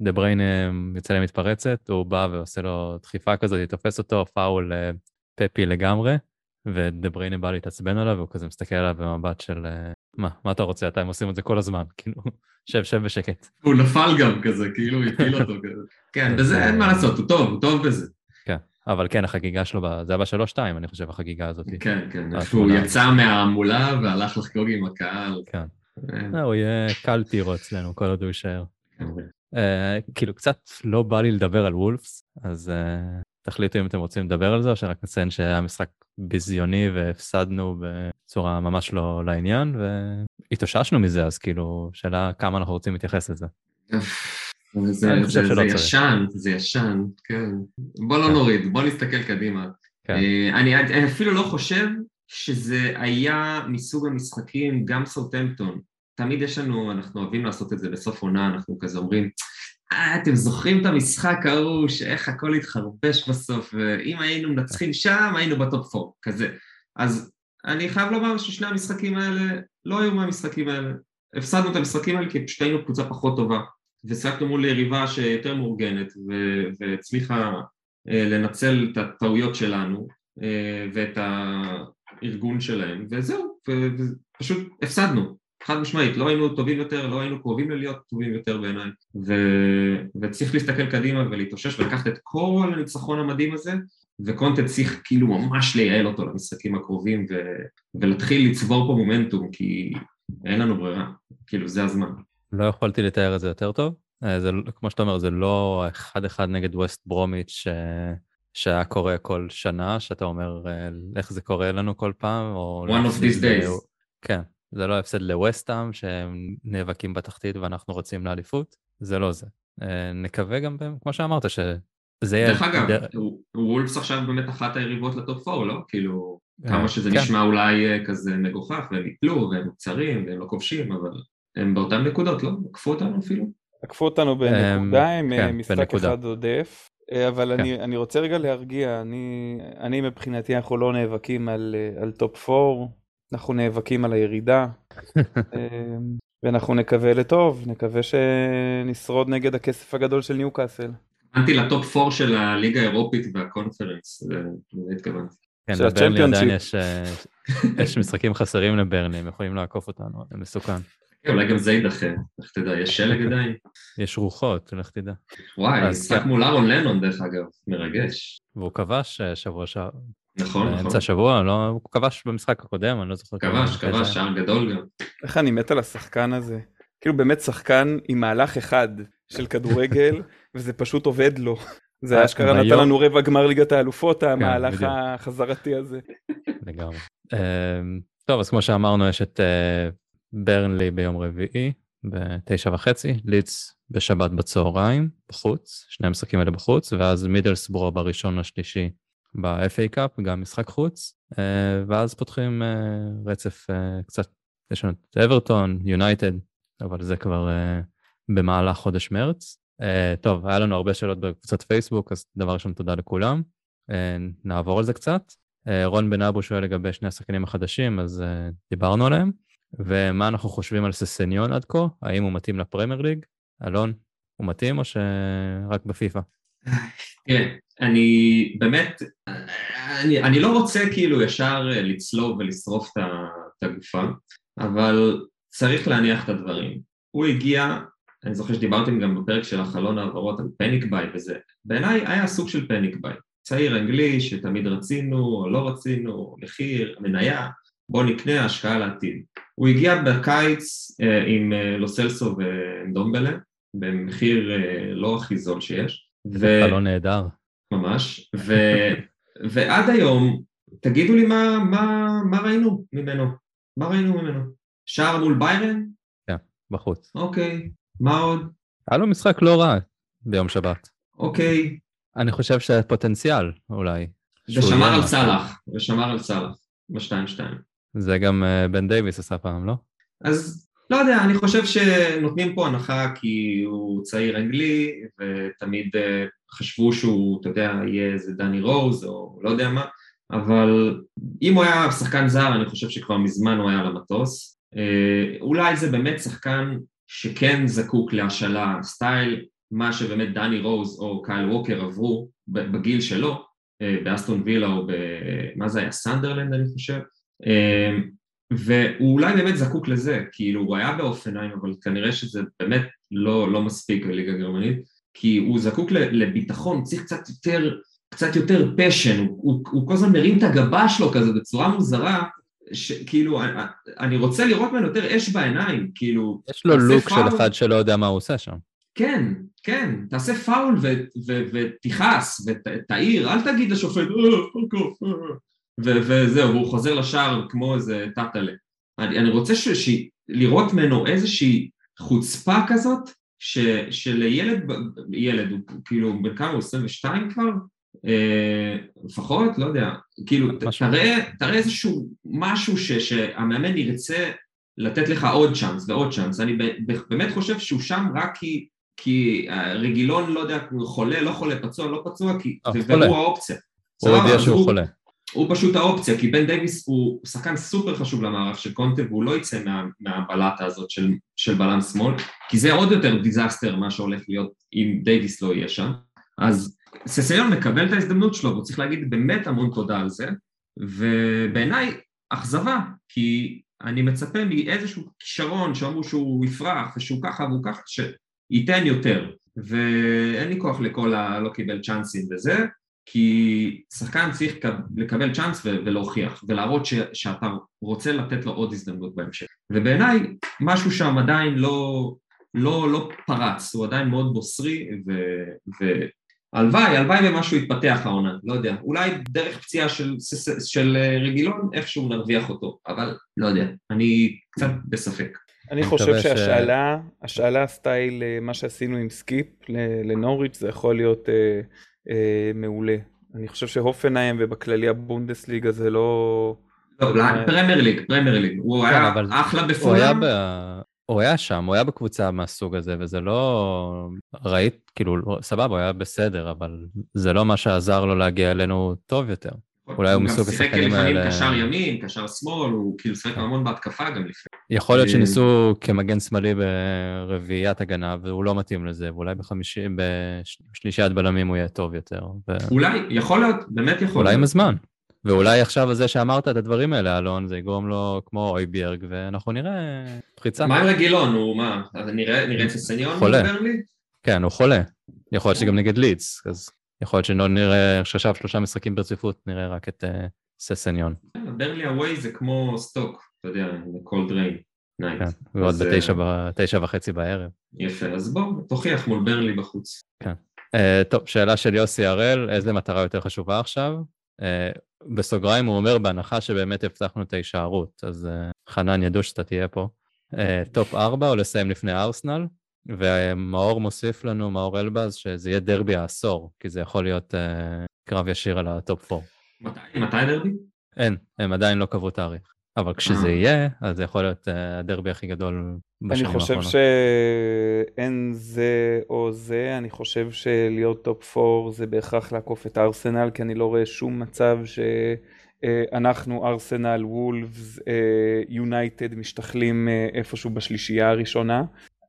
דה בריין אה, יוצא למתפרצת, הוא בא ועושה לו דחיפה כזאת, תופס אותו, פאול אה, פפי לגמרי, ודה בריין בא להתעצבן עליו, והוא כזה מסתכל עליו במבט של אה, מה, מה אתה רוצה, אתה הם עושים את זה כל הזמן, כאילו, שב, שב בשקט. הוא נפל גם כזה, כאילו הפיל אותו כזה. כן, בזה אין מה לעשות, הוא טוב, הוא טוב בזה. כן, אבל כן, החגיגה שלו, זה היה בשלוש-שתיים, אני חושב, החגיגה הזאת. כן, כן, הוא יצא מההמולה והלך לחגוג עם הקהל. כן. הוא יהיה קלטירו אצלנו, כל עוד הוא יישאר. אה, כאילו קצת לא בא לי לדבר על וולפס, אז uh, תחליטו אם אתם רוצים לדבר על זה, או שרק נציין שהיה משחק ביזיוני והפסדנו בצורה ממש לא לעניין, והתאוששנו מזה, אז כאילו, שאלה כמה אנחנו רוצים להתייחס לזה. זה, זה, זה ישן, זה ישן, כן. בוא לא כן. נוריד, בוא נסתכל קדימה. כן. Uh, אני, אני אפילו לא חושב שזה היה מסוג המשחקים, גם סאוטמפטון, תמיד יש לנו, אנחנו אוהבים לעשות את זה בסוף עונה, אנחנו כזה אומרים, אה, אתם זוכרים את המשחק ההוא, שאיך הכל התחרבש בסוף, ואם היינו מנצחים שם, היינו בטופ פור, כזה. אז אני חייב לומר ששני המשחקים האלה לא היו מהמשחקים האלה. הפסדנו את המשחקים האלה כי פשוט היינו קבוצה פחות טובה, ושיחקנו מול יריבה שיותר מאורגנת, והצליחה אה, לנצל את הטעויות שלנו, אה, ואת הארגון שלהם, וזהו, ופשוט הפסדנו. חד משמעית, לא היינו טובים יותר, לא היינו קרובים ללהיות טובים יותר בעיניי ו... וצריך להסתכל קדימה ולהתאושש ולקחת את כל הניצחון המדהים הזה וקונטנט צריך כאילו ממש לייעל אותו למשחקים הקרובים ו... ולהתחיל לצבור פה מומנטום כי אין לנו ברירה, כאילו זה הזמן. לא יכולתי לתאר את זה יותר טוב, אה, זה, כמו שאתה אומר, זה לא אחד אחד נגד ווסט ברומיץ' ש... שהיה קורה כל שנה, שאתה אומר אה, איך זה קורה לנו כל פעם, או... One of these days. כן, זה לא הפסד לווסטהאם שהם נאבקים בתחתית ואנחנו רוצים לאליפות, זה לא זה. אה, נקווה גם, כמו שאמרת, שזה יהיה... דרך אגב, וולפס עכשיו באמת אחת היריבות לטופ 4, לא? כאילו, אה, כמה שזה כן. נשמע אולי אה, כזה מגוחך, והם יפלו, והם קצרים, והם לא כובשים, אבל הם באותן נקודות, לא? עקפו אותנו אפילו. עקפו אותנו בנקודה עם כן, משחק אחד עודף. אבל כן. אני, אני רוצה רגע להרגיע, אני, אני מבחינתי אנחנו לא נאבקים על, על טופ 4, אנחנו נאבקים על הירידה, אמ, ואנחנו נקווה לטוב, נקווה שנשרוד נגד הכסף הגדול של ניוקאסל. התכוונתי לטופ 4 של הליגה האירופית והקונפרנס, לזה התכוונתי. כן, של לברנלי עדיין. יש, אה, יש משחקים חסרים לברנלי, הם יכולים לעקוף אותנו, זה מסוכן. כן, אולי גם זה יידחה, איך תדע, יש שלג עדיין? יש רוחות, לך תדע. וואי, משחק כן. מול אהרון לנון דרך אגב, מרגש. והוא כבש אה, שבוע שעבר, נכון, נכון. באמצע השבוע, לא, הוא כבש במשחק הקודם, אני לא זוכר. כבש, כבש, שער גדול גם. איך אני מת על השחקן הזה. כאילו באמת שחקן עם מהלך אחד של כדורגל, וזה פשוט עובד לו. זה אה, אשכרה נתן לנו רבע גמר ליגת האלופות, המהלך בדיוק. החזרתי הזה. לגמרי. אמ, טוב, אז כמו שאמרנו, יש את אה, ברנלי ביום רביעי, בתשע וחצי, לידס בשבת בצהריים, בחוץ, שני המשחקים האלה בחוץ, ואז מידלסבורו בראשון לשלישי ב-FA קאפ, גם משחק חוץ, אה, ואז פותחים אה, רצף אה, קצת, יש לנו את אברטון, יונייטד, אבל זה כבר במהלך חודש מרץ. טוב, היה לנו הרבה שאלות בקבוצת פייסבוק, אז דבר ראשון, תודה לכולם. נעבור על זה קצת. רון בן אבו שואל לגבי שני השחקנים החדשים, אז דיברנו עליהם. ומה אנחנו חושבים על ססניון עד כה? האם הוא מתאים לפרמייר ליג? אלון, הוא מתאים או שרק בפיפא? כן, אני באמת, אני, אני לא רוצה כאילו ישר לצלוב ולשרוף את הגופה, אבל צריך להניח את הדברים. הוא הגיע, אני זוכר שדיברתם גם בפרק של החלון העברות על פניק ביי וזה, בעיניי היה סוג של פניק ביי. צעיר אנגלי שתמיד רצינו או לא רצינו, מחיר, מניה, בוא נקנה השקעה לעתיד. הוא הגיע בקיץ אה, עם אה, לוסלסו ודומבלה, במחיר אה, לא הכי זול שיש. זה חלון נהדר. ממש, ו, ועד היום, תגידו לי מה, מה, מה ראינו ממנו, מה ראינו ממנו? שער מול ביירן? בחוץ. אוקיי, מה עוד? היה לו משחק לא רע ביום שבת. אוקיי, אני חושב שהפוטנציאל אולי. ושמר על. סאלח, ושמר על סאלח, בשתיים שתיים. זה גם אה, בן דייוויס עשה פעם, לא? אז לא יודע, אני חושב שנותנים פה הנחה כי הוא צעיר אנגלי, ותמיד אה, חשבו שהוא, אתה יודע, יהיה איזה דני רוז, או לא יודע מה, אבל אם הוא היה שחקן זר, אני חושב שכבר מזמן הוא היה על המטוס. אה, אולי זה באמת שחקן שכן זקוק להשאלה style, מה שבאמת דני רוז או קייל ווקר עברו בגיל שלו, אה, באסטון וילה או ב... מה זה היה? סנדרלנד אני חושב. והוא אולי באמת זקוק לזה, כאילו הוא היה בהופנהיים, אבל כנראה שזה באמת לא, לא מספיק בליגה הגרמנית, כי הוא זקוק לביטחון, הוא צריך קצת יותר, קצת יותר passion, הוא, הוא, הוא כל הזמן מרים את הגבה שלו כזה בצורה מוזרה, שכאילו, אני, אני רוצה לראות ממנו יותר אש בעיניים, כאילו, יש לו לוק של פאול. אחד שלא יודע מה הוא עושה שם. כן, כן, תעשה פאול ותכעס ותעיר, אל תגיד לשופט, "אה, fuck off", אה, אה." וזהו, והוא חוזר לשער כמו איזה טאטלה. אני, אני רוצה ש- ש- לראות ממנו איזושהי חוצפה כזאת, ש- שלילד, ילד, הוא כאילו, בן כמה הוא 22 כבר? אה, לפחות, לא יודע, כאילו, משהו. תראה, תראה איזשהו משהו ש- שהמאמן ירצה לתת לך עוד צ'אנס ועוד צ'אנס, אני באמת חושב שהוא שם רק כי, כי רגילון, לא יודע, חולה, לא חולה, פצוע, לא פצוע, כי, אה, והוא חולה. האופציה. הוא הודיע שהוא חולה. הוא פשוט האופציה, כי בן דייוויס הוא שחקן סופר חשוב למערך של קונטה והוא לא יצא מה, מהבלטה הזאת של, של בלם שמאל, כי זה עוד יותר disaster מה שהולך להיות אם דייוויס לא יהיה שם. אז ססניון מקבל את ההזדמנות שלו, והוא צריך להגיד באמת המון תודה על זה, ובעיניי אכזבה, כי אני מצפה מאיזשהו כישרון שאמרו שהוא יפרח ושהוא ככה והוא ככה, שייתן יותר. ואין לי כוח לכל הלא קיבל צ'אנסים וזה, כי שחקן צריך לקבל צ'אנס ולהוכיח, ולהראות ש- שאתה רוצה לתת לו עוד הזדמנות בהמשך. ובעיניי, משהו שם עדיין לא, לא, לא פרץ, הוא עדיין מאוד בוסרי, ו- והלוואי, הלוואי במשהו יתפתח העונה, לא יודע. אולי דרך פציעה של, של אה, רגילון, איכשהו נרוויח אותו, אבל לא יודע, אני קצת בספק. אני חושב ש- שהשאלה, השאלה style אה, מה שעשינו עם סקיפ לנוריץ' זה יכול להיות אה, מעולה. אני חושב שהופנהיים ובכללי הבונדסליגה זה לא... לא, אולי פרמייר ליג, פרמייר ליג, הוא היה אבל אחלה בפולאם. הוא היה שם, הוא היה בקבוצה מהסוג הזה, וזה לא... ראית, כאילו, לא- סבבה, הוא היה בסדר, אבל זה לא מה שעזר לו להגיע אלינו טוב יותר. אולי הוא מסוג גם שיחק השחקנים לפעמים האלה- קשר ימין, קשר שמאל, הוא כאילו שיחק המון בהתקפה גם לפני. יכול להיות אה, שניסו כמגן שמאלי ברביעיית הגנה, והוא לא מתאים לזה, ואולי בחמישי, בשלישיית בלמים הוא יהיה טוב יותר. ו... אולי, יכול להיות, באמת יכול אולי עם להיות. הזמן. ואולי עכשיו הזה שאמרת את הדברים האלה, אלון, זה יגרום לו כמו אויביארג, ואנחנו נראה פריצה. מה עם רגילון? הוא מה? נראה את ססניון חולה. כן, הוא חולה. יכול להיות שגם נגד לידס, אז יכול להיות שלא נראה עכשיו שלושה משחקים ברציפות, נראה רק את אה, ססניון. ברנלי away זה כמו סטוק, אתה יודע, זה cold rainy night. כן, ועוד בתשע אה, וחצי בערב. יפה, אז בוא, תוכיח מול ברנלי בחוץ. אה, טוב, שאלה של יוסי הראל, איזה מטרה יותר חשובה עכשיו? בסוגריים הוא אומר, בהנחה שבאמת הבטחנו את ההישארות, אז חנן ידעו שאתה תהיה פה. top 4 או לסיים לפני ארסנל? ומאור מוסיף לנו, מאור אלבז, שזה יהיה דרבי העשור, כי זה יכול להיות אה, קרב ישיר על ה top 4. מתי מתי דרבי? אין, הם עדיין לא קבעו תאריך. אבל כשזה אה. יהיה, אז זה יכול להיות אה, הדרבי הכי גדול אני בשנים חושב האחרונות. שאין זה או זה, אני חושב שלהיות top 4 זה בהכרח לעקוף את ארסנל, כי אני לא רואה שום מצב שאנחנו, ארסנל, וולפס, יונייטד משתחלים איפשהו בשלישייה הראשונה.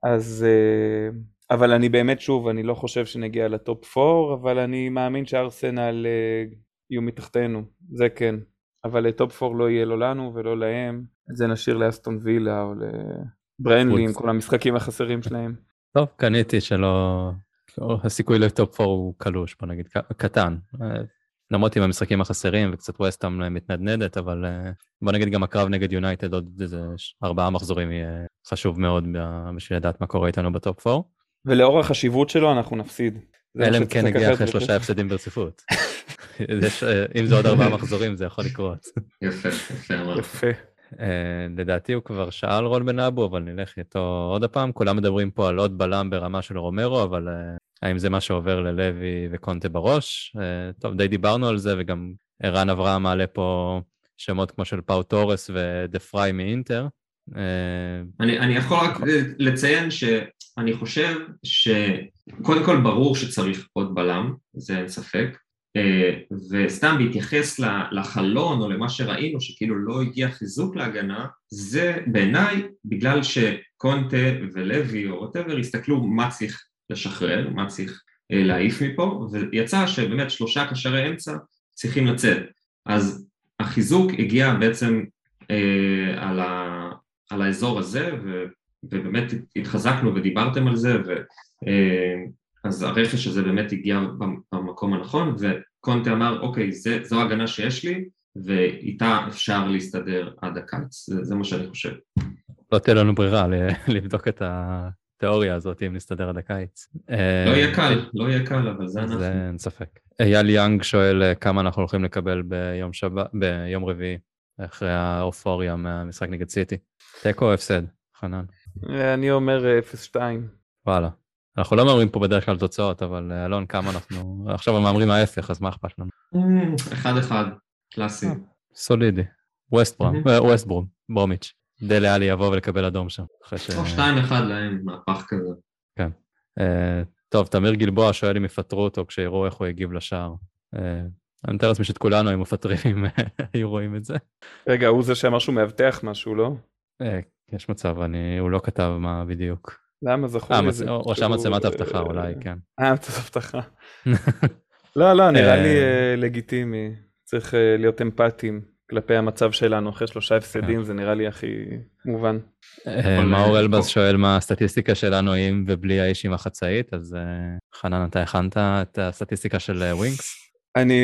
אז, אה, אבל אני באמת, שוב, אני לא חושב שנגיע ל top 4, אבל אני מאמין שארסנל אה, יהיו מתחתנו, זה כן. אבל top 4 לא יהיה לא לנו ולא להם, את זה נשאיר לאסטון וילה או לברנלי עם. כל המשחקים החסרים שלהם. טוב, קניתי שלא... הסיכוי ל top 4 הוא קלוש, בוא נגיד, קטן. למרות עם המשחקים החסרים וקצת ווסטהאם מתנדנדת, אבל אה, בוא נגיד גם הקרב נגד יונייטד עוד איזה ארבעה מחזורים יהיה חשוב מאוד בשביל לדעת מה קורה איתנו בטופ 4. ולאור החשיבות שלו אנחנו נפסיד. אלא אם כן נגיע אחרי. שלושה הפסדים ברציפות. אה, אם זה עוד ארבעה מחזורים זה יכול לקרות. יפה, יפה. אה, לדעתי הוא כבר שאל רון בן אבו, אבל נלך איתו עוד הפעם. כולם מדברים פה על עוד בלם ברמה של רומרו, אבל האם זה מה שעובר ללוי וקונטה בראש? אה, טוב, די דיברנו על זה, וגם ערן אברהם מעלה פה שמות כמו של פאו תורס ודה פריי מאינטר. אה, אני, אני יכול רק אה, לציין שאני חושב שקודם כל ברור שצריך עוד בלם, זה אין ספק, וסתם בהתייחס לחלון או למה שראינו שכאילו לא הגיע חיזוק להגנה, זה בעיניי בגלל שקונטה ולוי או ווטאבר הסתכלו מה צריך לשחרר, מה צריך אה, להעיף מפה, ויצא שבאמת שלושה קשרי אמצע צריכים לצאת. אז החיזוק הגיע בעצם אה, על, ה, על האזור הזה, ו, ובאמת התחזקנו ודיברתם על זה, ו, אה, אז הרכש הזה באמת הגיע במקום הנכון, וקונטה אמר, אוקיי, זה, זו ההגנה שיש לי, ואיתה אפשר להסתדר עד הקיץ, זה, זה מה שאני חושב. לא תהיה לנו ברירה לבדוק את התיאוריה הזאת אם נסתדר עד הקיץ. אה, לא יהיה קל, לא יהיה קל, אבל זה אנחנו. זה אין ספק. אייל יאנג שואל אה, כמה אנחנו הולכים לקבל ביום, שבת, ביום רביעי, אחרי האופוריה מהמשחק נגד סיטי. תיקו או הפסד, חנן? אני אומר אה, 0-2. וואלה. אנחנו לא מהמרים פה בדרך כלל תוצאות, אבל אה, אלון, כמה אנחנו... עכשיו מהמרים ההפך, אז מה אכפת לנו? אמ, אחד אחד, קלאסי. סולידי. ווסטברום, מהמם. אה, ווסטברום, ברומיץ'. דלה עלי יבוא ולקבל אדום שם. אחרי ש... או שתיים אחד להם, מהפך כזה. אה, טוב, תמיר גלבוע שואל אם יפטרו אותו כשיראו איך הוא יגיב לשער. אה, אני מתאר לעצמי שאת כולנו, אם מפטרים, היו רואים את זה. רגע, הוא זה שאמר שהוא מאבטח משהו, לא? אה, יש מצב, אני, הוא לא כתב מה בדיוק. למה זכור אה, לי מצ- זה? או שהוא, מצלמת אבטחה אולי, כן. אה, מצלמת אבטחה. לא, לא, נראה אה, לי לגיטימי. צריך להיות אמפתיים כלפי המצב שלנו אחרי שלושה הפסדים, זה נראה לי הכי מובן. אה, מאור אה, אלבז. שואל מה הסטטיסטיקה שלנו עם ובלי האיש עם החצאית, אז אה, חנן, אתה הכנת את הסטטיסטיקה של אה, ווינקס? אני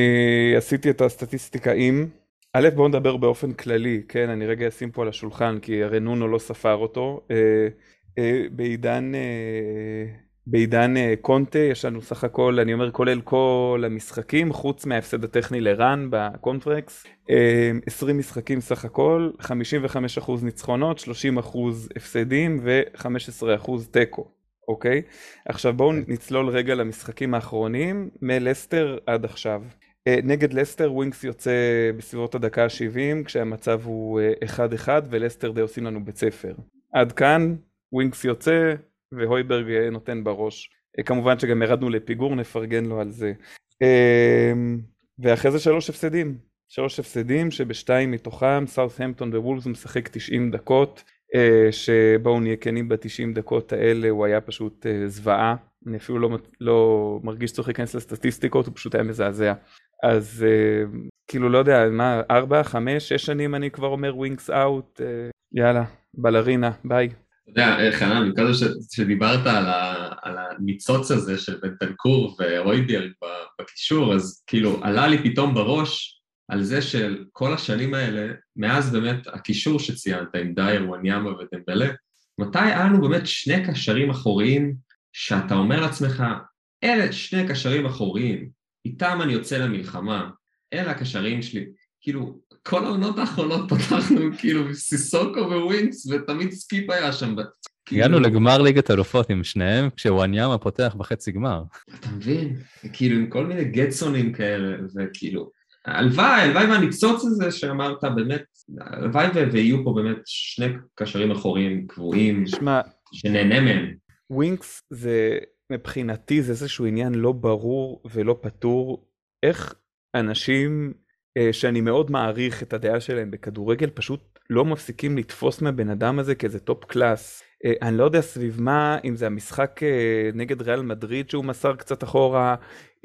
עשיתי את הסטטיסטיקה עם, א' בואו נדבר באופן כללי, כן, אני רגע אשים פה על השולחן, כי הרי נונו לא ספר אותו. אה, אה, בעידן, אה, בעידן אה, קונטה יש לנו סך הכל, אני אומר כולל כל המשחקים, חוץ מההפסד הטכני לרן בקונפרנס, אה, 20 משחקים סך הכל, 55% ניצחונות, 30% הפסדים ו-15% תיקו. אוקיי? עכשיו בואו נצלול רגע למשחקים האחרונים מלסטר עד עכשיו. אה, נגד לסטר ווינקס יוצא בסביבות הדקה ה-70 כשהמצב הוא אה, 1-1 ולסטר די עושים לנו בית ספר. עד כאן ווינקס יוצא והויברג אה, נותן בראש. אה, כמובן שגם ירדנו לפיגור נפרגן לו על זה. אה, ואחרי זה שלוש הפסדים. שלוש הפסדים שבשתיים מתוכם סאות'המפטון ווולפס משחק 90 דקות שבואו נהיה כנים ב-90 דקות האלה הוא היה פשוט זוועה אני אפילו לא, לא מרגיש שצריך להיכנס לסטטיסטיקות הוא פשוט היה מזעזע אז כאילו לא יודע, מה, ארבע, חמש, שש שנים אני כבר אומר ווינקס out, יאללה, בלרינה, ביי. יודע, אה, חנן, קודם שדיברת על, ה, על הניצוץ הזה של בנטנקור ואויביאל בקישור, אז כאילו עלה לי פתאום בראש על זה של כל השנים האלה, מאז באמת הקישור שציינת עם דייר, וואניאמה ודמבלה, מתי היה לנו באמת שני קשרים אחוריים שאתה אומר לעצמך, אלה שני קשרים אחוריים, איתם אני יוצא למלחמה, אלה הקשרים שלי. כאילו, כל העונות האחרונות פתחנו כאילו סיסוקו ווינקס, ותמיד סקיפ היה שם. הגענו לגמר ליגת אלופות עם שניהם, כשוואניאמה פותח בחצי גמר. אתה מבין? כאילו, עם כל מיני גטסונים כאלה, וכאילו... הלוואי, הלוואי מהניצוץ הזה שאמרת, באמת, הלוואי ויהיו פה באמת שני קשרים אחוריים קבועים, שמה, שנהנה מהם. ווינקס זה, מבחינתי, זה איזשהו עניין לא ברור ולא פתור. איך אנשים שאני מאוד מעריך את הדעה שלהם בכדורגל פשוט לא מפסיקים לתפוס מהבן אדם הזה כאיזה top class. אה, אני לא יודע סביב מה, אם זה המשחק אה, נגד ריאל מדריד שהוא מסר קצת אחורה,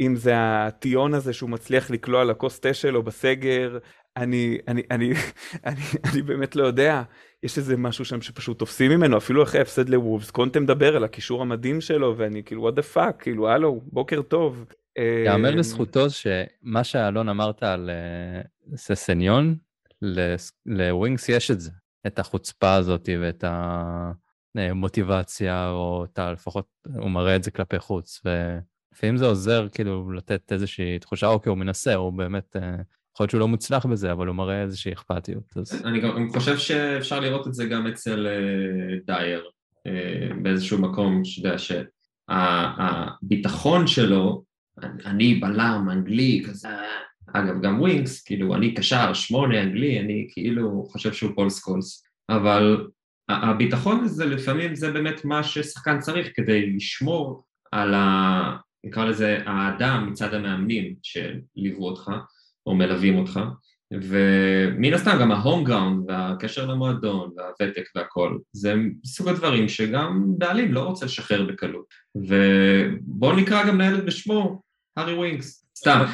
אם זה הטיון הזה שהוא מצליח לקלוע לכוס תה שלו בסגר, אני, אני, אני, אני, אני באמת לא יודע. יש איזה משהו שם שפשוט תופסים ממנו, אפילו אחרי ההפסד לוולבס, קונטה מדבר על הקישור המדהים שלו, ואני כאילו, what the fuck, כאילו, הלו, בוקר טוב. יאמר לזכותו שמה שאלון אמרת על אה, ססניון, לווינגס יש את זה, את החוצפה הזאת ואת המוטיבציה, או את ה... לפחות הוא מראה את זה כלפי חוץ, ולפעמים זה עוזר כאילו לתת איזושהי תחושה, אוקיי, הוא מנסה, הוא באמת, אה, יכול להיות שהוא לא מוצלח בזה, אבל הוא מראה איזושהי אכפתיות. אז... אני גם חושב שאפשר לראות את זה גם אצל אה, דייר, באיזשהו מקום, שאתה יודע, שהביטחון שלו, אני בלם אנגלי כזה, אגב גם ווינקס, כאילו אני קשר שמונה אנגלי, אני כאילו חושב שהוא פול סקולס, אבל הביטחון הזה לפעמים זה באמת מה ששחקן צריך כדי לשמור על ה... נקרא לזה האדם מצד המאמנים שליוו אותך או מלווים אותך. ומן הסתם גם ה home-grown והקשר למועדון והוותק והכל זה סוג הדברים שגם בעלים לא רוצה לשחרר בקלות. ובואו נקרא גם לילד בשמו הארי ווינקס, סתם.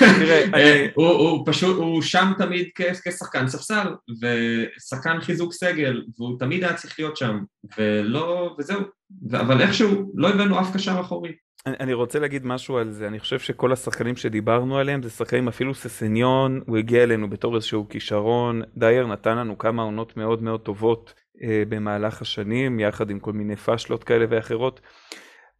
אה, הוא פשוט, הוא שם תמיד כשחקן ספסל, ושחקן חיזוק סגל, והוא תמיד היה צריך להיות שם, ולא, וזהו. אבל איכשהו לא הבאנו אף קשר אחורי. אני רוצה להגיד משהו על זה, אני חושב שכל השחקנים שדיברנו עליהם זה שחקנים אפילו ססניון, הוא הגיע אלינו בתור איזשהו כישרון, דייר נתן לנו כמה עונות מאוד מאוד טובות אה, במהלך השנים, יחד עם כל מיני פאשלות כאלה ואחרות.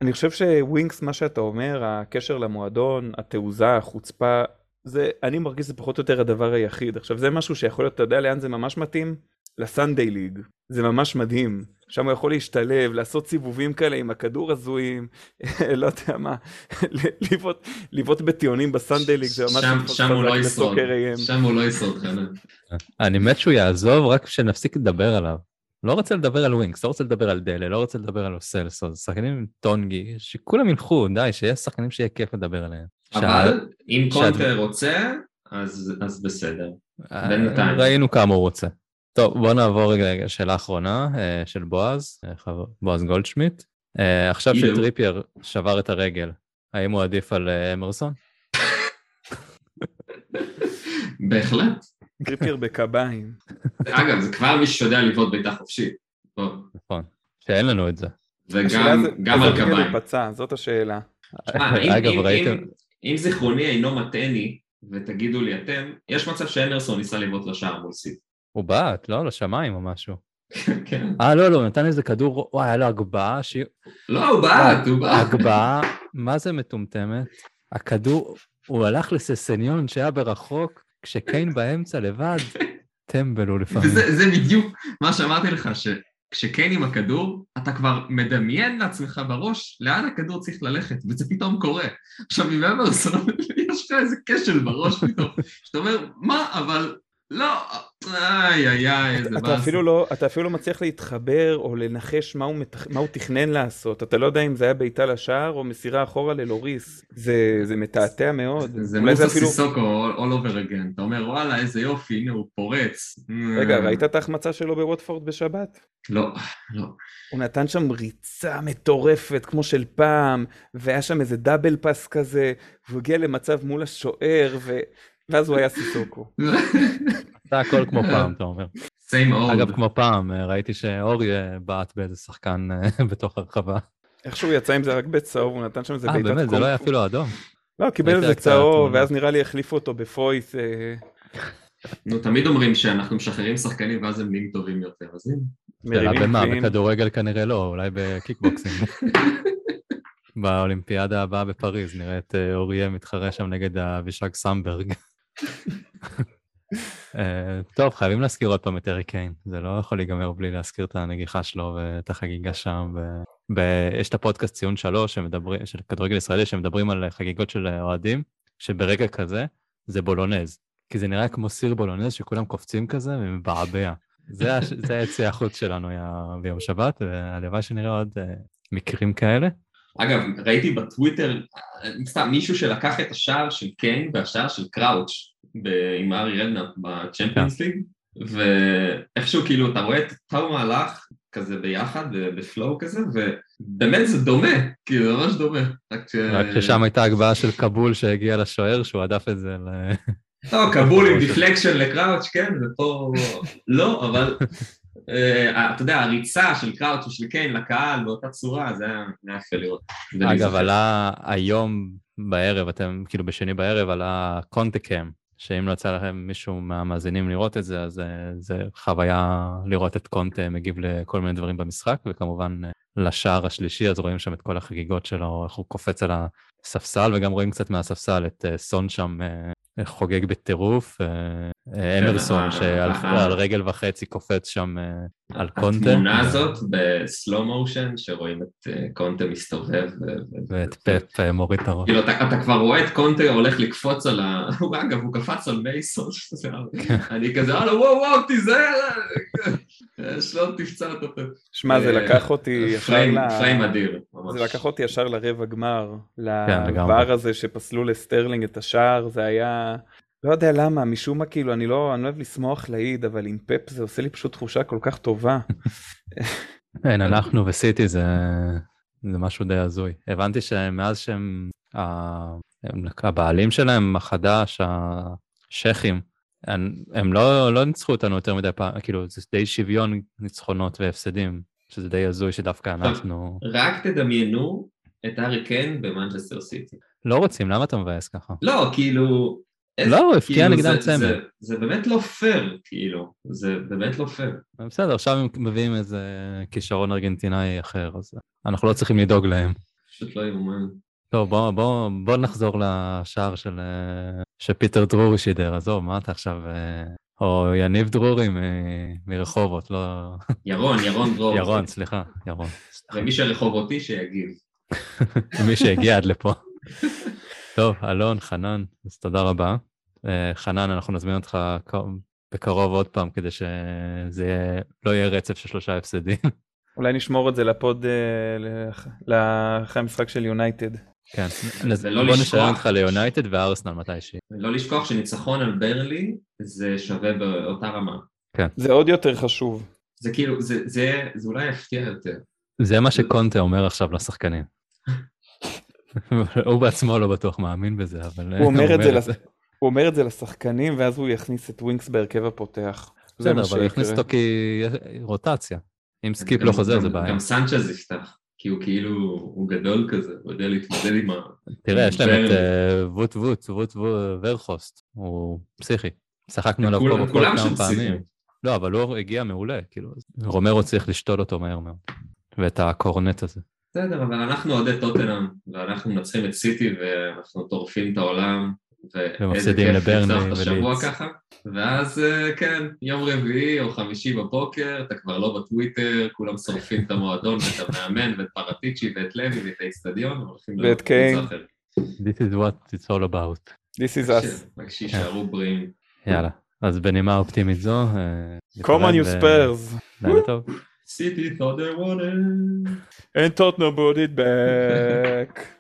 אני חושב שווינקס, מה שאתה אומר, הקשר למועדון, התעוזה, החוצפה, זה, אני מרגיש שזה פחות או יותר הדבר היחיד. עכשיו זה משהו שיכול להיות, אתה יודע לאן זה ממש מתאים? לסנדיי ליג. זה ממש מדהים. שם הוא יכול להשתלב, לעשות סיבובים כאלה עם הכדור הזויים, לא יודע מה, לבעוט בטיעונים בסנדיי ליג, זה ממש שם, שם הוא לא ישרוד, שם הוא לא ישרוד, חנן. אני מת שהוא יעזוב, רק שנפסיק לדבר עליו. לא רוצה לדבר על ווינקס, לא רוצה לדבר על דלה, לא רוצה לדבר על לו סלסו, שחקנים עם טונגי, שכולם ילכו, די, שיהיה שחקנים שיהיה כיף לדבר עליהם. אבל אם קונטה רוצה, אז, אז בסדר. אה, בינתיים. ראינו כמה הוא רוצה. טוב, בוא נעבור רגע לשאלה האחרונה אה, של בועז, אה, בועז גולדשמיט. עכשיו שטריפייר שבר את הרגל, האם הוא עדיף על אמרסון? בהחלט. טריפייר בקביים. אגב, זה כבר מי שיודע לבעוט בעיטה חופשית. נכון, שאין לנו את זה. וגם על קביים. זאת השאלה. אגב, ראיתם... אם זיכרוני אינו מטעני, ותגידו לי אתם, יש מצב שאמרסון ניסה לבעוט לשער מול סיטי. הוא בעט, לא? לשמיים או משהו. כן. אה, לא, לא, נתן איזה כדור, וואי, היה לו הגבהה ש... לא, הוא בעט, הוא בעט. הגבהה, מה זה מטומטמת? הכדור, הוא הלך לססניון שהיה ברחוק, כשקיין באמצע לבד, טמבל הוא לפעמים. וזה בדיוק מה שאמרתי לך, שכשקיין עם הכדור, אתה כבר מדמיין לעצמך בראש לאן הכדור צריך ללכת, וזה פתאום קורה. עכשיו, עם אמרסון, יש לך איזה כשל בראש פתאום, שאתה אומר, מה, אבל לא, איי איי איי, איזה באסה. אתה אפילו לא, אתה אפילו לא מצליח להתחבר או לנחש מה הוא. מה הוא תכנן לעשות. אתה לא יודע אם זה היה בעיטה לשער או מסירה אחורה ללוריס. זה, זה מתעתע מאוד. זה מוסה אפילו... סיסוקו all over again. אתה אומר וואלה איזה יופי, הנה הוא פורץ. רגע, ראית את ההחמצה שלו בווטפורד בשבת? לא, לא. הוא נתן שם ריצה מטורפת כמו של פעם, והיה שם איזה דאבל פאס כזה, והוא הגיע למצב מול השוער, ו... ואז הוא היה סיסוקו. זה הכל כמו פעם, אתה אומר. same old. אגב, כמו פעם, אה, ראיתי שאוריה אה, בעט באיזה שחקן אה, בתוך הרחבה. איכשהו יצא עם זה רק בצהוב, הוא נתן שם איזה אה, בעיטת באמת, זה לא היה. אפילו אדום. לא, קיבל איזה צהוב. ואז נראה לי החליפו אותו בפוית'. אה, נו, תמיד אומרים שאנחנו משחררים שחקנים ואז הם נהיים טובים יותר, אז הנה. שאלה במה. בכדורגל כנראה לא, אולי בקיקבוקסינג. באולימפיאדה הבאה בפריז, נראה את אה, אוריה מתחרה שם נגד אבישג סמברג. אה, טוב, חייבים להזכיר עוד פעם את ארי קיין, זה לא יכול להיגמר בלי להזכיר את הנגיחה שלו ואת החגיגה שם. ו... ב... יש את הפודקאסט ציון שלוש שמדברים, של כדורגל ישראלי שמדברים על חגיגות של אוהדים, שברגע כזה זה בולונז, כי זה נראה כמו סיר בולונז שכולם קופצים כזה ומבעבע. זה, הש... זה היציא החוץ שלנו ביום שבת, והלוואי שנראה עוד אה, מקרים כאלה. אגב, ראיתי בטוויטר, סתם מישהו שלקח את השער של קיין והשער של קראוץ' ב- עם הארי רדנאפ ב Champions League, ואיכשהו כאילו אתה רואה את אותו מהלך כזה ביחד, ב- ב flow כזה, ובאמת זה דומה, כאילו זה ממש דומה. רק ששם הייתה הגבהה של כבול שהגיע לשוער, שהוא הדף את זה ל... לא, כבול עם deflection לקראוץ', כן, ופה לא, אבל אה, אתה יודע, הריצה של קראוץ' ושל קיין לקהל באותה צורה, זה היה יפה לראות. אגב. עלה היום בערב, אתם כאילו בשני בערב, עלה קונטקאם, שאם לא יצא לכם מישהו מהמאזינים לראות את זה, אז אה, זה חוויה לראות את קונטה מגיב לכל מיני דברים במשחק, וכמובן אה, לשער השלישי, אז רואים שם את כל החגיגות שלו, איך הוא קופץ על הספסל, וגם רואים קצת מהספסל את אה, סון שם אה, חוגג בטירוף, אה, אה, אמרסון אה, שעל אה. על רגל וחצי קופץ שם אה, על קונטה. התמונה הזאת בסלואו מושן, שרואים את אה, קונטה מסתובב. ואת פפ מוריד את הראש. כאילו, אתה, אתה כבר רואה את קונטה הולך לקפוץ על ה... הוא, אגב, הוא קפץ על מייסון. אני כזה, הלו, וואו, וואו, תיזהר. שלא תפצע אותו. שמע, זה לקח אותי ישר ל... פריים אדיר. ממש. זה לקח אותי ישר לרבע גמר, כן, לגמרי. לבר הזה שפסלו לסטרלינג את השער, זה היה... לא יודע למה, משום מה כאילו, אני לא, אני לא אוהב לשמוח לאיד, אבל עם פפ זה עושה לי פשוט תחושה כל כך טובה. כן, אנחנו וסיטי זה, זה משהו די הזוי. הבנתי שמאז שהם, ה- הם, הבעלים שלהם החדש, השייחים, הם, הם לא, לא ניצחו אותנו יותר מדי פעם, כאילו זה די שוויון ניצחונות והפסדים, שזה די הזוי שדווקא אנחנו רק תדמיינו את הארי קיין במנצ'סטר סיטי. לא רוצים, למה אתה מבאס ככה? לא, כאילו... לא, הוא כאילו, נגדם זה- צמד. זה- באמת לא פייר, כאילו. זה באמת לא פייר. בסדר, עכשיו הם מביאים איזה כישרון ארגנטינאי אחר, אז אנחנו לא צריכים לדאוג להם. פשוט לא יאומן. טוב, בוא, בוא, בוא נחזור לשער של, אה, שפיטר דרורי שידר, עזוב, מה אתה עכשיו... אה, או יניב דרורי מ- מרחובות, לא... ירון, ירון דרור. ירון, סליחה, ירון. ומי שרחובותי שיגיב. מי שהגיע עד לפה. טוב, אלון, חנן, אז תודה רבה. אה, חנן, אנחנו נזמין אותך בקרוב עוד פעם, כדי שזה יהיה, לא יהיה רצף של שלושה הפסדים. אולי נשמור את זה לפוד, אה, לאח- לאחרי המשחק של יונייטד. כן, בוא נשאר אותך ליונייטד וארסנל מתישהי. לא לשכוח שניצחון על ברלי זה שווה באותה רמה. זה עוד יותר חשוב. זה כאילו, זה, זה, זה אולי יפתיע יותר. זה מה שקונטה אומר עכשיו לשחקנים. הוא בעצמו לא בטוח מאמין בזה, אבל... הוא אומר את זה הוא אומר את זה לשחקנים, ואז הוא יכניס את ווינקס בהרכב הפותח. זה בסדר, מה אבל הוא יכניס. אותו כרוטציה. אם סקיפ לא חוזר זה בעיה. גם סנצ'ז יפתח, כי הוא כאילו, הוא גדול כזה, הוא יודע להתמודד עם ה... תראה, יש להם את. אה, ווט ווט, ווט ווט ווגהורסט, הוא פסיכי. צחקנו עליו פה כולם כמה פעמים. לא, אבל הוא הגיע מעולה, כאילו, רומרו צריך לשתול אותו מהר מאוד. ואת הקורנט הזה. בסדר, אבל אנחנו אוהדי טוטנאם, ואנחנו מנצחים את סיטי, ואנחנו טורפים את העולם, ומפסידים כיף לברנלי לפתוח את השבוע ולידס. ככה. ואז אה, כן, יום רביעי או חמישי בבוקר, אתה כבר לא בטוויטר, כולם שורפים את המועדון ואת המאמן ואת פרטיצ'י ואת לוי ואת האיצטדיון, והולכים ואת לקבוצה קיין. אחרת. This is what it's all about. This is us. רק שיישארו בריאים. יאללה, אז בנימה אופטימית זו, אה, Come on נתראה you Spurs. לילה טוב. סיטי thought they wanted. And Tottenham brought it back.